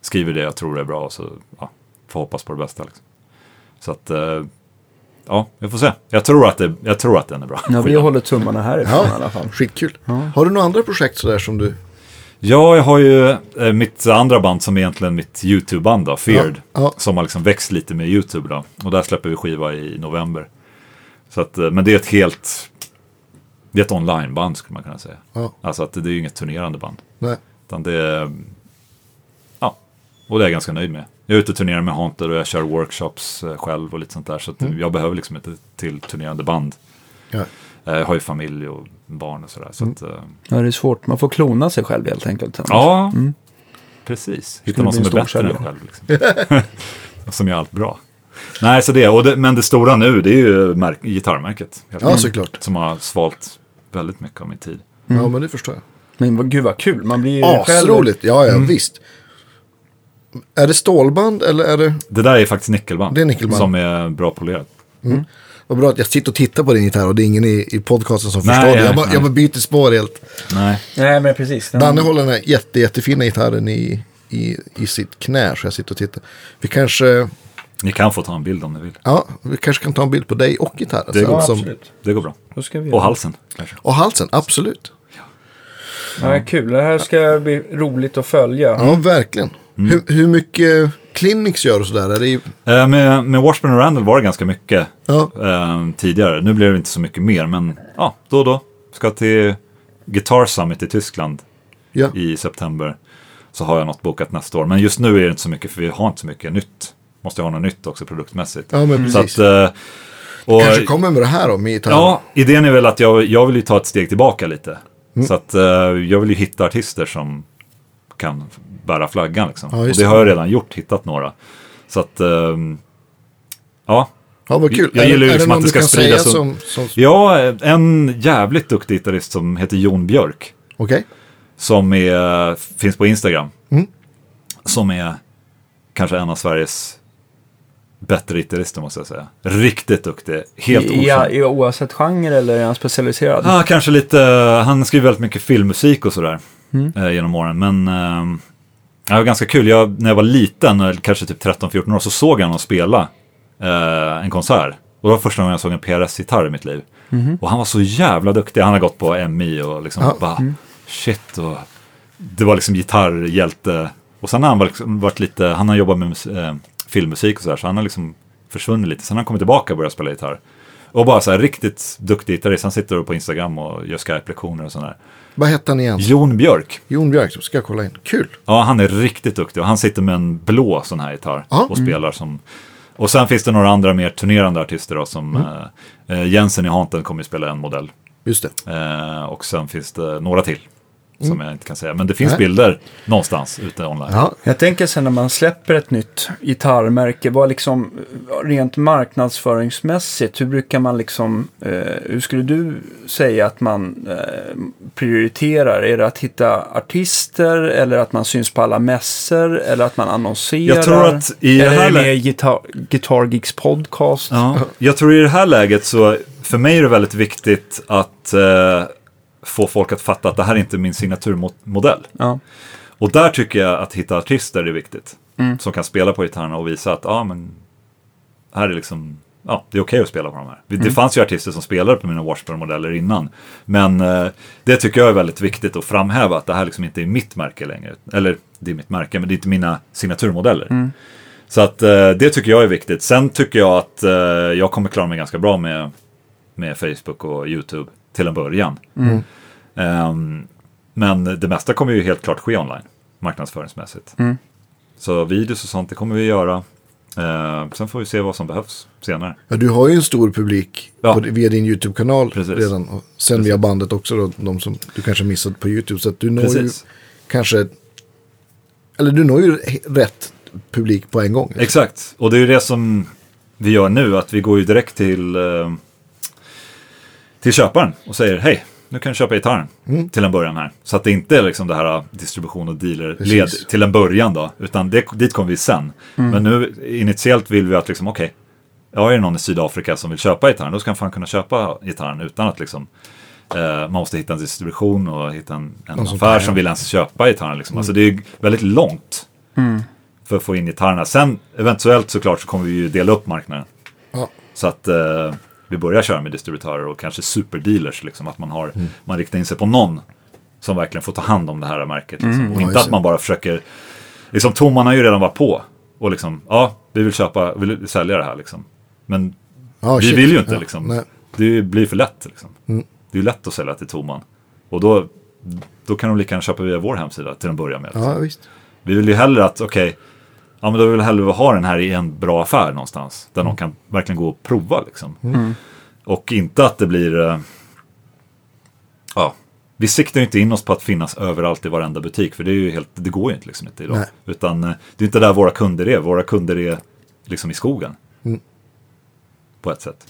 Skriver det jag tror är bra och så ja, får hoppas på det bästa. Liksom. Så att, eh, ja, vi får se. Jag tror att, det, jag tror att den är bra. Ja, vi håller tummarna härifrån Ja. i alla fall. Skitkul. Har du några andra projekt sådär som du... Ja, jag har ju eh, mitt andra band som är egentligen mitt YouTube-band då, Feared. Ja, ja. Som har liksom växt lite med YouTube då. Och där släpper vi skiva i november. Så att, eh, men det är ett helt... Det är ett online-band skulle man kunna säga. Ja. Alltså att det, är ju inget turnerande band. Nej. Utan det är... Ja, och det är jag ganska nöjd med. Jag är ute och turnerar med Haunted och jag kör workshops eh, själv och lite sånt där. Så att jag behöver liksom inte till turnerande band. Ja. Eh, Jag har ju familj och barn och sådär. Så att, eh, Ja, det är svårt. Man får klona sig själv helt enkelt. Ja, precis. Hitta någon som bli är en stor bättre än en själv. Liksom. [LAUGHS] som gör allt bra. Nej, så det, och det. Men det stora nu, det är ju märk, gitarrmärket. helt Ja, enkelt. såklart. Som har svalt väldigt mycket av min tid. Ja, men det förstår jag. Men vad, gud vad kul. Man blir ju själv... Asroligt, ja, ja, visst. Är det stålband eller är det... Det där är faktiskt nickelband. Det är nickelband. Som är bra polerat. Vad bra att jag sitter och tittar på din gitarr och det är ingen i, i podcasten som Nej, förstår det. nej, Jag bara, nej. jag bara byter spår helt. Nej, Nej, men precis. Den- Danne håller den här jätte, jättefina gitarren i, i, i sitt knä så jag sitter och tittar. Vi kanske, ni kan få ta en bild om ni vill. ja, vi kanske kan ta en bild på dig och gitarren. Det går Ja, som, absolut. Det går bra. Då ska vi Och halsen kanske. och halsen, absolut. Ja, kul. Det här ska bli roligt att följa. Ja, verkligen. Mm. Hur, hur mycket clinics gör och sådär? Är det Eh, med, med Washburn och Randall var det ganska mycket ja, eh, tidigare. Nu blir det inte så mycket mer, men ja, då och då. Ska till Guitar Summit i Tyskland ja. i september. Så har jag något bokat nästa år. Men just nu är det inte så mycket, för vi har inte så mycket nytt. Måste ha något nytt också produktmässigt. ja, men så precis. att, eh, och, kanske kommer med det här då, med gitarren. Ja, idén är väl att jag, jag vill ju ta ett steg tillbaka lite. Så att eh, jag vill ju hitta artister som kan bära flaggan liksom. Ja, och det det. har jag redan gjort, hittat några. Så att, ehm, ja, Ja, vad kul. Jag gillar ju liksom att det ska spridas som... som Ja, en jävligt duktig gitarrist som heter Jon Björk. Okej. Som är, finns på Instagram. Mm. Som är kanske en av Sveriges bättre gitarrister måste jag säga. Riktigt duktig. Helt I, ja, okänd. i, oavsett genre eller är han specialiserad? Ja, kanske lite, han skriver väldigt mycket filmmusik och sådär. Mm. Eh, genom åren. Men eh, det var ganska kul. Jag, när jag var liten, kanske typ 13-14 år, så såg jag honom spela eh, en konsert. Och det var första gången jag såg en PRS-gitarr i mitt liv. Och han var så jävla duktig. Han har gått på MI och liksom Ja. bara shit. Och det var liksom gitarrhjälte. Och sen har han liksom varit lite, han har jobbat med eh, filmmusik och sådär. Så han har liksom försvunnit lite. Sen har han kommit tillbaka och börjat spela gitarr. Och bara så här riktigt duktig gitarrist. Han sitter på Instagram och gör Skype-lektioner och sådär. Vad hette han igen? Jon Björk. Jon Björk, ska jag kolla in. Kul. Ja, han är riktigt duktig och han sitter med en blå sån här gitarr Ja. och spelar som... Och sen finns det några andra mer turnerande artister då, som Mm. eh, eh, Jensen i Hanten kommer ju spela en modell. Just det. Eh, och sen finns det några till som jag inte kan säga. Men det finns Mm. Nej. bilder någonstans ute online. Ja. Jag tänker sen när man släpper ett nytt gitarrmärke, vad liksom rent marknadsföringsmässigt, hur brukar man liksom, eh, hur skulle du säga att man eh, prioriterar? Är det att hitta artister eller att man syns på alla mässor eller att man annonserar? Jag tror att i det eller här är det med Guitar, Guitar Geeks podcast? Ja, jag tror i det här läget så, för mig är det väldigt viktigt att eh, få folk att fatta att det här är inte min signaturmodell. Ja. Och där tycker jag att hitta artister är viktigt. Mm. Som kan spela på gitarrerna och visa att ja, men här är liksom, ja, det är okej att spela på de här. Det Mm. fanns ju artister som spelade på mina Washburn-modeller innan. Men eh, det tycker jag är väldigt viktigt att framhäva att det här liksom inte är mitt märke längre. Eller det är mitt märke, men det är inte mina signaturmodeller. Mm. Så att eh, det tycker jag är viktigt. Sen tycker jag att eh, jag kommer klara mig ganska bra med, med Facebook och YouTube till en början. Mm. Ehm, men det mesta kommer ju helt klart ske online, marknadsföringsmässigt. Mm. Så videos och sånt, det kommer vi göra. Eh, sen får vi se vad som behövs senare. Ja, du har ju en stor publik Ja. på, via din YouTube-kanal Precis. redan. Och sen via bandet också då, de som du kanske missat på YouTube. Så att du når ju Precis. kanske, eller du når ju rätt publik på en gång. Exakt, och det är ju det som vi gör nu, att vi går ju direkt till, eh, till köparen och säger hej, nu kan du köpa gitarren Mm. till en början här. Så att det inte är liksom det här eh, distribution och dealer-led till en början då, utan det, dit kommer vi sen. Men nu initiellt vill vi att liksom, okej, ja, är det någon i Sydafrika som vill köpa gitarren, då ska han fan kunna köpa gitarren utan att liksom eh, man måste hitta en distribution och hitta en, en som affär som vill ens köpa gitarren. Liksom. Alltså det är väldigt långt för att få in gitarrerna. Sen eventuellt såklart så kommer vi ju dela upp marknaden. Ja. Så att eh, vi börjar köra med distributörer och kanske superdealers. Liksom, att man, har, Mm. man riktar in sig på någon som verkligen får ta hand om det här märket. Liksom. och Ja, inte att man bara försöker, liksom Toman har ju redan varit på. Och liksom, ja, vi vill köpa, vi vill sälja det här liksom. Men Ja, vi shit. vill ju inte Ja, liksom. nej. Det blir för lätt liksom. Mm. Det är lätt att sälja till Toman. Och då, då kan de lika gärna köpa via vår hemsida till att börja med. liksom. Ja, visst. Vi vill ju hellre att, okej, ja men då vill vi hellre ha den här i en bra affär någonstans. Där någon kan verkligen gå och prova liksom. Och inte att det blir, eh, ja, vi siktar ju inte in oss på att finnas överallt i varenda butik. För det är ju helt, det går ju inte liksom inte idag. Nej. Utan eh, det är inte där våra kunder är. Våra kunder är liksom i skogen. Mm. På ett sätt.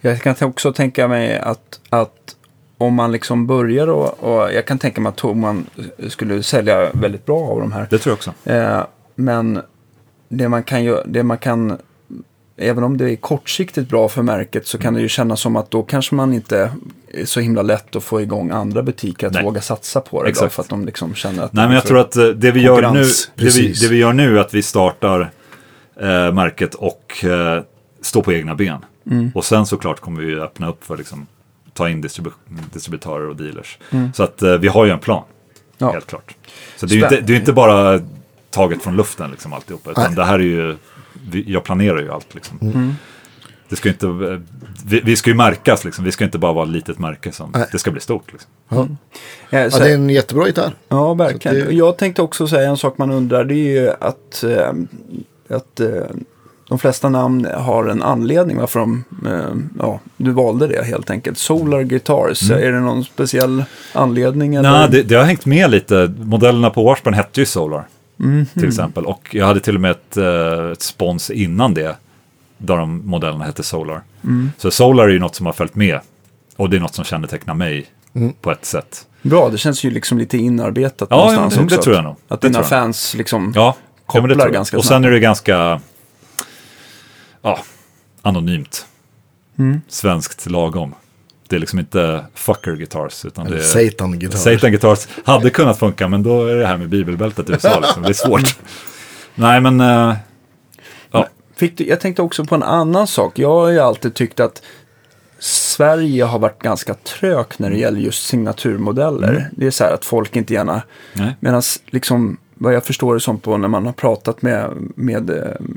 Jag kan också tänka mig att, att om man liksom börjar och, och jag kan tänka mig att Toman skulle sälja väldigt bra av de här. Det tror jag också. Eh, men det man kan göra, det man kan, även om det är kortsiktigt bra för märket så kan det ju kännas som att då kanske man inte är så himla lätt att få igång andra butiker att Nej. våga satsa på det. Då, Exakt. för att de liksom känner att Nej, men jag tror att eh, det vi, gör nu, det, vi, det vi gör nu är att vi startar eh, märket och eh, står på egna ben. Mm. Och sen såklart kommer vi öppna upp för liksom, ta in distribu distributörer och dealers. Mm. Så att eh, vi har ju en plan, Ja. helt klart. Så det är ju inte, det är inte bara taget från luften liksom alltihopa. Utan Nej. det här är ju, jag planerar ju allt liksom. Mm. Det ska inte, vi, vi ska ju märkas liksom. Vi ska inte bara vara ett litet märke som, Nej. det ska bli stort liksom. Ja. Eh, så- ja, det är en jättebra gitarr. Ja, verkligen. Det- Jag tänkte också säga en sak man undrar. Det är ju att, eh, att eh, de flesta namn har en anledning varför de, eh, ja, du valde det helt enkelt. Solar Guitars, är det någon speciell anledning? Eller? Nej, det, det har hängt med lite. Modellerna på Washburn hette ju Solar. Mhm. Till exempel. Och jag hade till och med ett, eh, ett spons innan det. där de modellerna hette Solar. Så Solar är ju något som har följt med. Och det är något som kännetecknar mig på ett sätt. Bra, det känns ju liksom lite inarbetat Ja, någonstans ja, det- det också. tror jag nog. Att Det dina fans liksom... Ja, ja det Kopplar tror jag. ganska Och snabbt. sen är det ganska ja, anonymt. Mm. Svenskt lagom. Det är liksom inte fucker guitars. Utan det är Satan gitarr. Satan Guitars hade kunnat funka, men då är det här med bibelbältet i USA. Liksom. Det är svårt. Nej, men eh, ja, Fick du, jag tänkte också på en annan sak. Jag har ju alltid tyckt att Sverige har varit ganska trögt när det gäller just signaturmodeller. Det är så här att folk inte gärna... Medan liksom, vad jag förstår det som på när man har pratat med, med,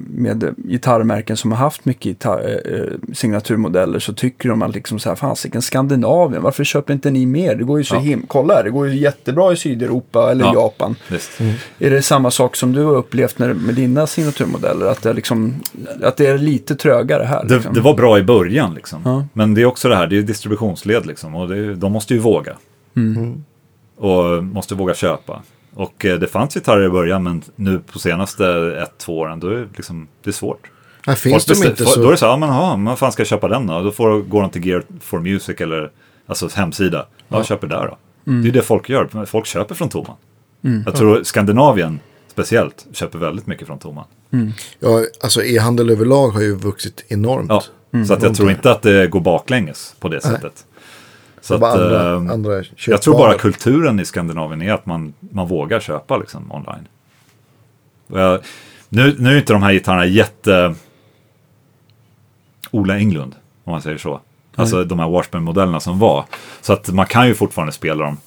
med gitarrmärken som har haft mycket gitarr, eh, signaturmodeller så tycker de att liksom så här, fasiken Skandinavien, varför köper inte ni mer? Det går ju så Ja. him- kolla här, det går ju jättebra i Sydeuropa eller Ja. Japan. Visst. Är det samma sak som du har upplevt när, med dina signaturmodeller? Att det, är liksom, att det är lite trögare här? Det, liksom? det var bra i början, liksom. Ja. men det är också det här, det är distributionsled, liksom, och det, de måste ju våga. Mm. Och måste våga köpa. Och eh, det fanns gitarrer i början, men nu på senaste ett, två åren, då är det, liksom, det är svårt. Här finns de inte Då är så... det så här, ja, men men vad fan ska jag köpa den då? Då får, går de till Gear for Music eller alltså hemsida. Ja, jag köper där då. Mm. Det är det folk gör. Folk köper från Toman. Jag tror Skandinavien speciellt köper väldigt mycket från Toman. Ja, alltså e-handel överlag har ju vuxit enormt. Ja, Mm. så att jag tror inte att det går baklänges på det sättet. Så att, andra, ehm, andra jag tror bara kulturen i Skandinavien är att man, man vågar köpa liksom online. Jag, nu, nu är inte de här gitarrerna jätte... Ola Englund, om man säger så. Alltså de här Washburn-modellerna som var. Så att man kan ju fortfarande spela dem.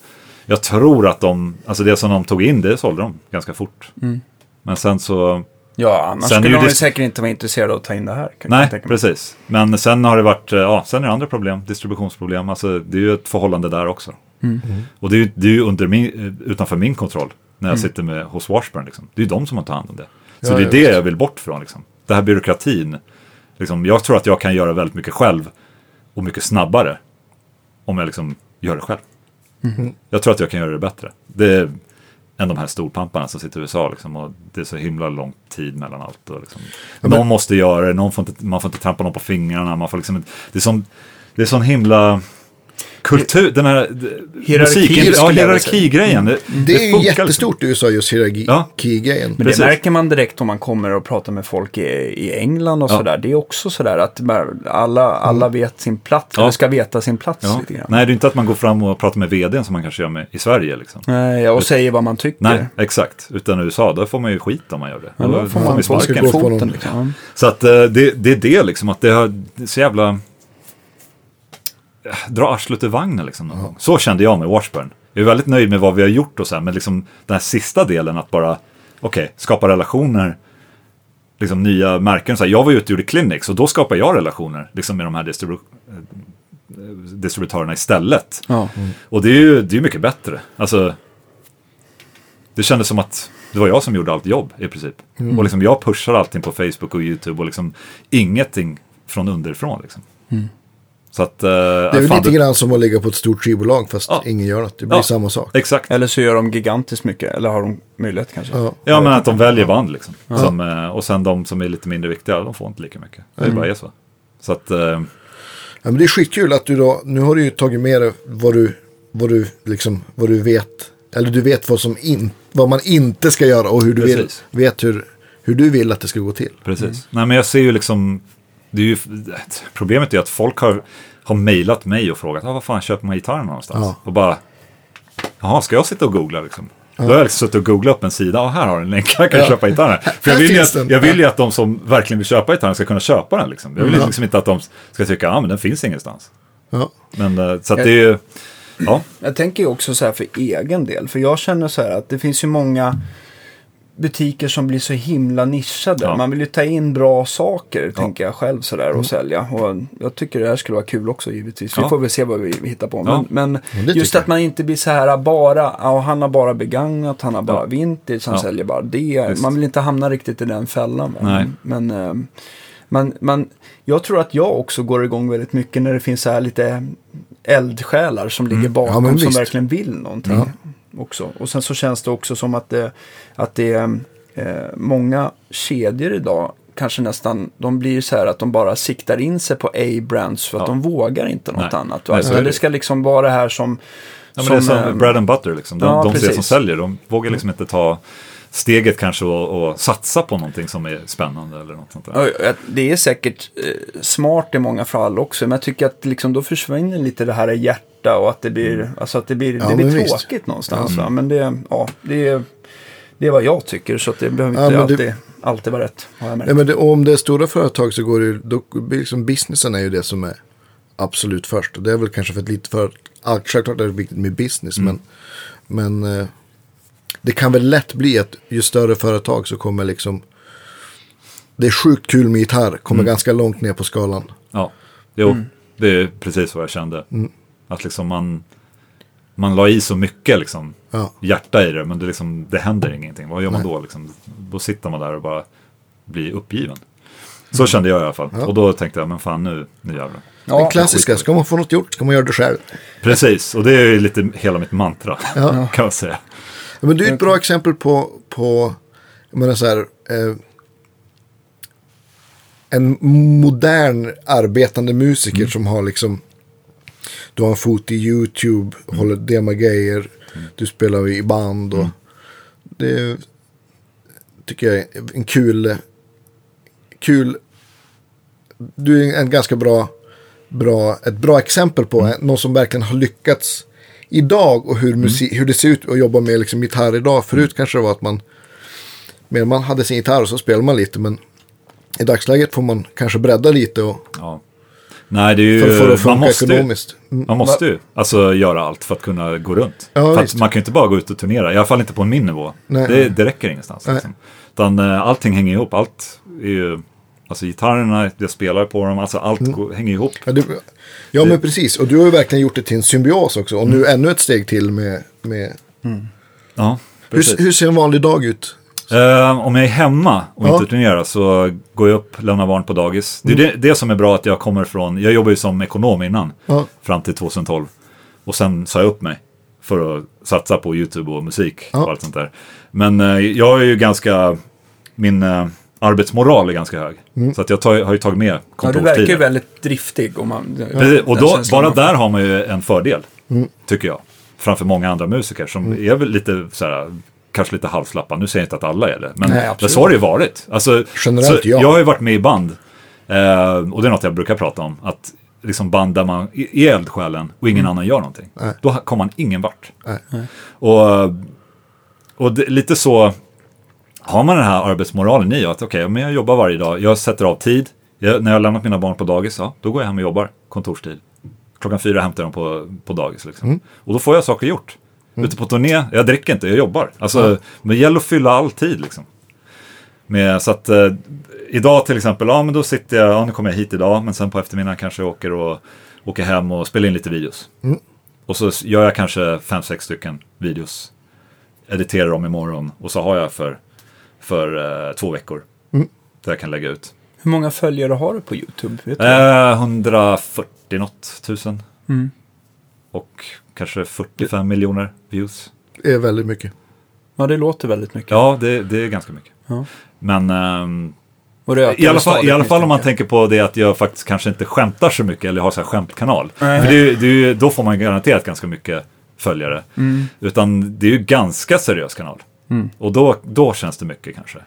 Jag tror att de, alltså det som de tog in, det sålde de ganska fort. Mm. Men sen så, Ja, annars Sen skulle de ju säkert inte vara intresserade av att ta in det här. Kan nej jag tänka mig. precis. Men sen har det varit, eh, ja, sen är det andra problem, distributionsproblem. Alltså det är ju ett förhållande där också. Mm. Och det är ju, det är ju under min, eh, utanför min kontroll när Mm. jag sitter med, hos Washburn. Liksom. Det är ju de som har tagit hand om det. Så Ja, det är det jag vill bort från. Liksom. Det här byråkratin. Liksom, jag tror att jag kan göra väldigt mycket själv och mycket snabbare om jag liksom gör det själv. Mm. Jag tror att jag kan göra det bättre. Det är än de här storpamparna som sitter i USA. Liksom, och det är så himla lång tid mellan allt. Och liksom, någon måste göra det, någon får inte, man får inte trampa någon på fingrarna. Man får liksom, inte- det är sån, det är sån himla kultur, den här musiken, ja, skulle jag vilja hierarkigrejen. Det, Det är ju liksom. jättestort i USA just hierarki-grejen. Men Precis. det märker man direkt om man kommer och pratar med folk i, i England och Ja. sådär. Det är också sådär att alla, alla vet sin plats, Ja. eller ska veta sin plats Ja. lite grann. Nej, det är inte att man går fram och pratar med vdn som man kanske gör med, i Sverige. Liksom. Nej, och säger vad man tycker. Nej, exakt. Utan i USA, då får man ju skit om man gör det. Ja, då får man man sparken. foten. Liksom. Så att eh, det, det är det liksom, att det har det så jävla... Dra arslet ur vagnen liksom. någon gång. Så kände jag med Washburn. Jag är väldigt nöjd med vad vi har gjort och så här, men liksom den här sista delen att bara, okej, skapa relationer, liksom nya märken. Så här, jag var ju ute och gjorde clinics och då skapade jag relationer liksom med de här distribu eh, distributörerna istället. Ja. Och det är ju det är mycket bättre. Alltså, det kändes som att det var jag som gjorde allt jobb i princip. Och liksom jag pushar allting på Facebook och YouTube och liksom ingenting från underifrån. Liksom. Så att... eh, Det är väl lite grann som att ligga på ett stort skivbolag fast Ja. ingen gör något. Det blir Ja. samma sak. Exakt. Eller så gör de gigantiskt mycket, eller har de möjlighet kanske. Ja. Ja, men att de väljer band liksom. Som, eh, och sen de som är lite mindre viktiga, de får inte lika mycket. Det bara är så. Så att, eh, Ja, men det är skitkul att du då, nu har du ju tagit med dig vad du, vad du, liksom, vad du vet. Eller du vet vad, som in, vad man inte ska göra och hur du vill, vet hur, hur du vill att det ska gå till. Precis. Nej, men jag ser ju liksom, det är ju, problemet är att folk har, har mejlat mig och frågat, ah, vad fan köper man gitarren någonstans? Ja. Och bara, jaha, ska jag sitta och googla liksom? Då har jag liksom suttit och googlat upp en sida, och här har du en länk, här kan Ja. köpa gitarren. [LAUGHS] För jag vill, ju att, jag vill ju att de som verkligen vill köpa gitarren ska kunna köpa den. Liksom. Jag vill Ja. liksom inte att de ska tycka, ja men den finns ingenstans. Ja. Men, eh, så att det är ju, ja, Jag tänker ju också så här för egen del. För jag känner så här att det finns ju många butiker som blir så himla nischade. Ja. Man vill ju ta in bra saker, tänker jag själv sådär och sälja. Och jag tycker det här skulle vara kul också givetvis. Vi Ja. får väl se vad vi, hittar på. Ja. Men, men just att man inte blir så här bara, ja, han har bara begagnat, han har bara Ja. vintage, han Ja. säljer bara det. Visst. Man vill inte hamna riktigt i den fällan. va? Nej. Men, eh, man, man, jag tror att jag också går igång väldigt mycket när det finns så här lite eldsjälar som ligger bakom Ja, men som verkligen vill någonting. Också. Och sen så känns det också som att det, att det är eh, många kedjor idag kanske nästan, de blir så här att de bara siktar in sig på A-brands för att Ja. de vågar inte något Nej. annat. Nej, Va? så Utan är det. det ska liksom vara det här som... Ja, men det är som eh, bread and butter liksom. De, ja, de ser som säljer. De vågar liksom inte ta steget kanske och satsa på någonting som är spännande eller något sånt där. Ja, att Det är säkert eh, smart i många fall också, men jag tycker att liksom, då försvinner lite det här hjärta och att det blir, Mm. alltså att det blir, Ja, det blir men visst. tråkigt någonstans. Va? Men det, ja, det, är, det är vad jag tycker, så att det behöver Ja, inte men det- alltid, alltid vara rätt. Har jag märkt. Ja, men det, om det är stora företag så går det ju, då liksom businessen är ju det som är absolut först. Och det är väl kanske för ett litet företag, ja, självklart är det viktigt med business, men, men eh, det kan väl lätt bli att ju större företag så kommer liksom, det är sjukt kul med gitarr, kommer ganska långt ner på skalan. Ja, jo, Mm. det är precis vad jag kände. Att liksom man, man la i så mycket liksom, Ja. hjärta i det, men det, liksom, det händer ingenting. Vad gör man då? Liksom? Då sitter man där och bara blir uppgiven. Så kände jag i alla fall. Och då tänkte jag, men fan nu, nu jävlar. Ja, Den klassiska, ska man få något gjort ska man göra det själv. Precis, och det är ju lite hela mitt mantra, Ja. [LAUGHS] kan man säga. Men du är ett bra exempel på, på jag menar så här, eh, en modern arbetande musiker Mm. som har liksom, du har en fot i YouTube, Mm. håller dema grejer, du spelar i band och Mm. det tycker jag är en kul, kul, du är en ganska bra, bra ett bra exempel på Mm. någon som verkligen har lyckats idag och hur, musik, hur det ser ut att jobba med liksom gitarr idag. Förut Mm. kanske det var att man, men man hade sin gitarr och så spelade man lite. Men i dagsläget får man kanske bredda lite och, Ja. Nej, det är ju, för, för att man funka måste ju, ekonomiskt. Mm. man måste ju alltså, göra allt för att kunna gå runt. Ja, för man kan ju inte bara gå ut och turnera, i alla fall inte på min nivå. Nej. Det, det räcker ingenstans. Nej. Liksom. Utan eh, allting hänger ihop, allt är ju, alltså gitarrerna, jag spelar på dem, alltså allt Mm. hänger ihop. Ja, det, ja, men precis. Och du har ju verkligen gjort det till en symbios också. Och nu ännu ett steg till med... med Ja, hur, precis. hur ser en vanlig dag ut? Eh, om jag är hemma och Ja. inte turnerar så går jag upp, lämnar barn på dagis. Det är det, det som är bra att jag kommer från, jag jobbade ju som ekonom innan, Ja. fram till 2012. Och sen sa jag upp mig för att satsa på YouTube och musik Ja. och allt sånt där. Men eh, jag är ju ganska, min eh, arbetsmoral är ganska hög. Mm. Så att jag tar, har ju tagit med Ja, du kontorstiden. verkar ju väldigt driftig. Om man, Precis, och då, bara där har man ju en fördel, Mm. tycker jag. Framför många andra musiker som är väl lite så här, kanske lite halvslappa. Nu säger jag inte att alla är det, men, Nej, så har det ju varit. Alltså, Generellt, så ja. Jag har ju varit med i band, eh, och det är något jag brukar prata om, att liksom band där man är eldsjälen och ingen annan gör någonting. Mm. Nej. Då kommer man ingen vart. Nej. Och, och det, lite så har man den här arbetsmoralen i att okej, men jag jobbar varje dag, jag sätter av tid. Jag, när jag har lämnat mina barn på dagis, ja, då går jag hem och jobbar kontorstid. Klockan fyra hämtar jag dem på, på dagis. Liksom. Och då får jag saker gjort. Ute på turné, jag dricker inte, jag jobbar. Alltså, Men det gäller att fylla all tid. Liksom. Med, så att eh, idag till exempel, ja men då sitter jag, ja nu kommer jag hit idag, men sen på eftermiddagen kanske jag åker, och, åker hem och spelar in lite videos. Och så gör jag kanske fem, sex stycken videos. Editerar dem imorgon och så har jag för, för eh, två veckor. Där jag kan lägga ut. Hur många följare har du på YouTube? Vet du? Eh, 140 något tusen. Mm. Och kanske 45 miljoner views. Det är väldigt mycket. Ja, det låter väldigt mycket. Ja, det, det är ganska mycket. Ja. Men ehm, det i alla, fall, i alla fall om man tänker på det att jag faktiskt kanske inte skämtar så mycket eller har så här skämtkanal. Nej. För det, är det är då får man garanterat ganska mycket följare. Mm. Utan det är ju ganska seriös kanal. Och då, då känns det mycket kanske.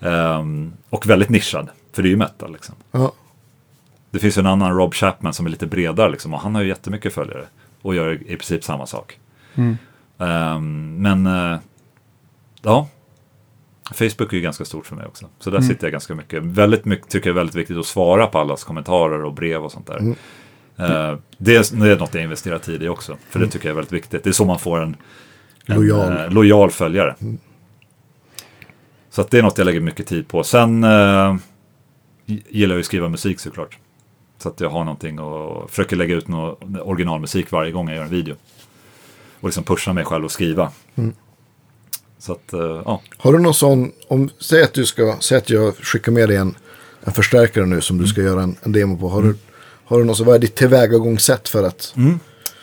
Ehm, och väldigt nischad, för det är ju metal liksom. Ja. Det finns ju en annan Rob Chapman som är lite bredare liksom, och han har ju jättemycket följare. Och gör i princip samma sak. Mm. Ehm, men eh, ja, Facebook är ju ganska stort för mig också. Så där sitter jag ganska mycket. Väldigt mycket tycker jag är väldigt viktigt att svara på allas kommentarer och brev och sånt där. Eh, det, är, det är något jag investerar tid i också. För det tycker jag är väldigt viktigt. Det är så man får en, en Lojal. eh, lojal följare. Så att det är något jag lägger mycket tid på. Sen eh, gillar jag att skriva musik såklart. Så att jag har någonting och försöker lägga ut någon originalmusik varje gång jag gör en video. Och liksom pusha mig själv att skriva. Så att, eh, ja. Har du någon sån, om, säg att du ska, säg att jag skickar med dig en, en förstärkare nu som du ska göra en, en demo på. Har du, har du någon så, vad är ditt tillvägagångssätt för att,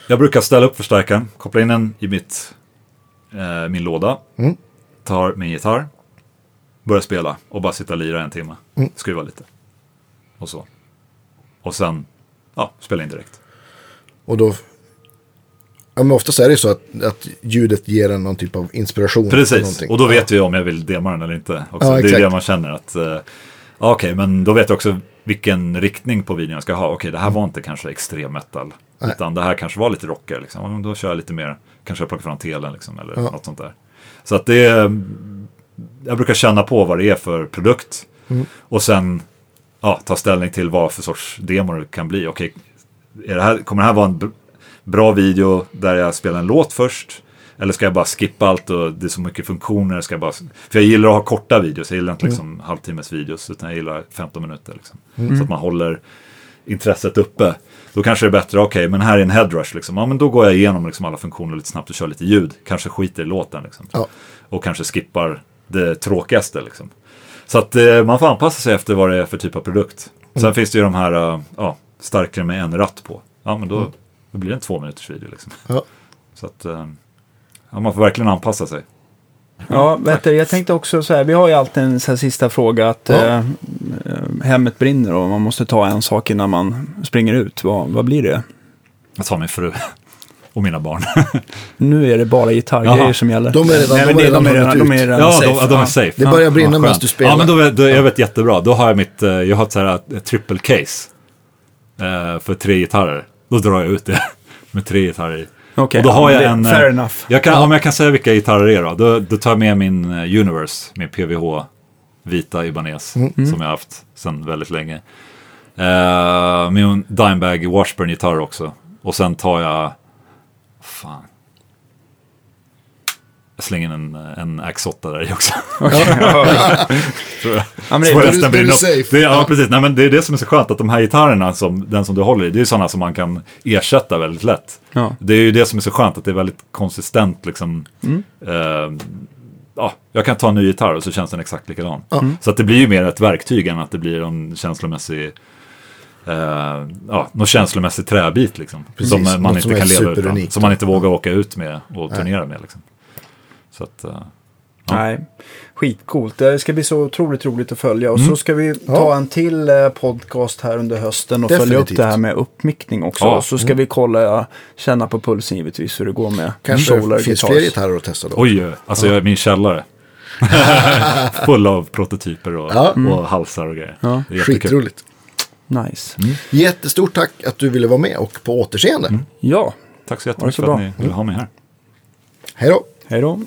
Jag brukar ställa upp förstärkaren, koppla in den i mitt, eh, min låda, Mm. tar min gitarr, börja spela och bara sitta och lira en timme. Mm. Skruva lite. Och så. Och sen, ja, spela in direkt. Och då... Ja, men oftast är det ju så att, att ljudet ger en någon typ av inspiration. Precis, och då vet vi om jag vill dema den eller inte. Också. Ja, det är det man känner att, eh, ja, okej, men då vet jag också vilken riktning på videon jag ska ha. Okej, det här var inte kanske extrem metal, Nej. utan det här kanske var lite rockare. Liksom. Ja, Då kör jag lite mer, kanske jag plockar fram telen liksom, eller Ja. något sånt där. Så att det är, jag brukar känna på vad det är för produkt Mm. och sen ja, ta ställning till vad för sorts demo det kan bli. Okej, är det här, kommer det här vara en br- bra video där jag spelar en låt först? Eller ska jag bara skippa allt och det är så mycket funktioner? Ska jag bara, för jag gillar att ha korta videos, jag gillar inte liksom halvtimmes videos utan jag gillar 15 minuter. Liksom. Så att man håller intresset uppe. Då kanske det är bättre, okej, men här är en headrush. Liksom. Ja, men då går jag igenom liksom, alla funktioner lite snabbt och kör lite ljud. Kanske skiter i låten. Liksom. Ja. Och kanske skippar det tråkigaste. Liksom. Så att eh, man får anpassa sig efter vad det är för typ av produkt. Sen finns det ju de här eh, ja, starkare med en ratt på. Ja, men då, då blir det en två minuters video. Liksom. Ja. Så att eh, ja, man får verkligen anpassa sig. Ja, vet du, jag tänkte också så här, vi har ju alltid en så här sista fråga att Ja. eh, eh, hemmet brinner och man måste ta en sak innan man springer ut. Vad, vad blir det? Jag tar min fru [LAUGHS] och mina barn. [LAUGHS] Nu är det bara gitarrgrejer som gäller. De är redan- Nej, men de är redan redan, de är hunnit ut. redan ja, safe. de, ja, de är Ja. safe. Det börjar Ja, brinna ja, medan du spelar. Ja, men då, då, jag vet jättebra. Då har jag mitt, eh, jag har ett så här ett triple case. eh, för tre gitarrer. Då drar jag ut det [LAUGHS] med tre gitarrer och då ja, har jag det- en... fair eh, enough. Jag kan, Om jag kan säga vilka gitarrer det är då, då, då tar jag med min eh, Universe, min PVH vita Ibanez, Mm. som jag har haft sedan väldigt länge. Eh, min Dimebag Washburn-gitarr också. Och sen tar jag, fan. Jag slänger in en, en X8 där i också. [LAUGHS] [LAUGHS] Tror jag. Ja, men det, Så är resten blir något- safe. Det, ja, precis. Nej, men det är det som är så skönt, att de här gitarrerna, som, den som du håller i, det är sådana som man kan ersätta väldigt lätt. Ja. Det är ju det som är så skönt, att det är väldigt konsistent. Liksom, Mm. eh, ja, jag kan ta en ny gitarr och så känns den exakt likadan. Ja. Så att det blir ju mer ett verktyg än att det blir en känslomässig eh, ja, någon känslomässig träbit liksom. Precis, som man inte som kan leva utan. Som man inte vågar åka ut med och turnera med. Liksom. Så att, eh, Ja. Nej, skitcoolt. Det ska bli så otroligt roligt att följa. Och Mm. så ska vi ta Ja. en till eh, podcast här under hösten och följa upp Definitivt. det här med uppmickning också. Ja. Så ska vi kolla, känna på pulsen givetvis hur det går med Kanske Solar finns fler gitarrer att testa då. Oj, oj, alltså jag är min källare. [LAUGHS] Full av prototyper och, Ja. och halsar och grejer. Ja. Skitroligt. Nice. Jättestort tack att du ville vara med och på återseende. Mm. Ja, Tack så jättemycket så för att ni ville ha mig här. Hej då. Hej då.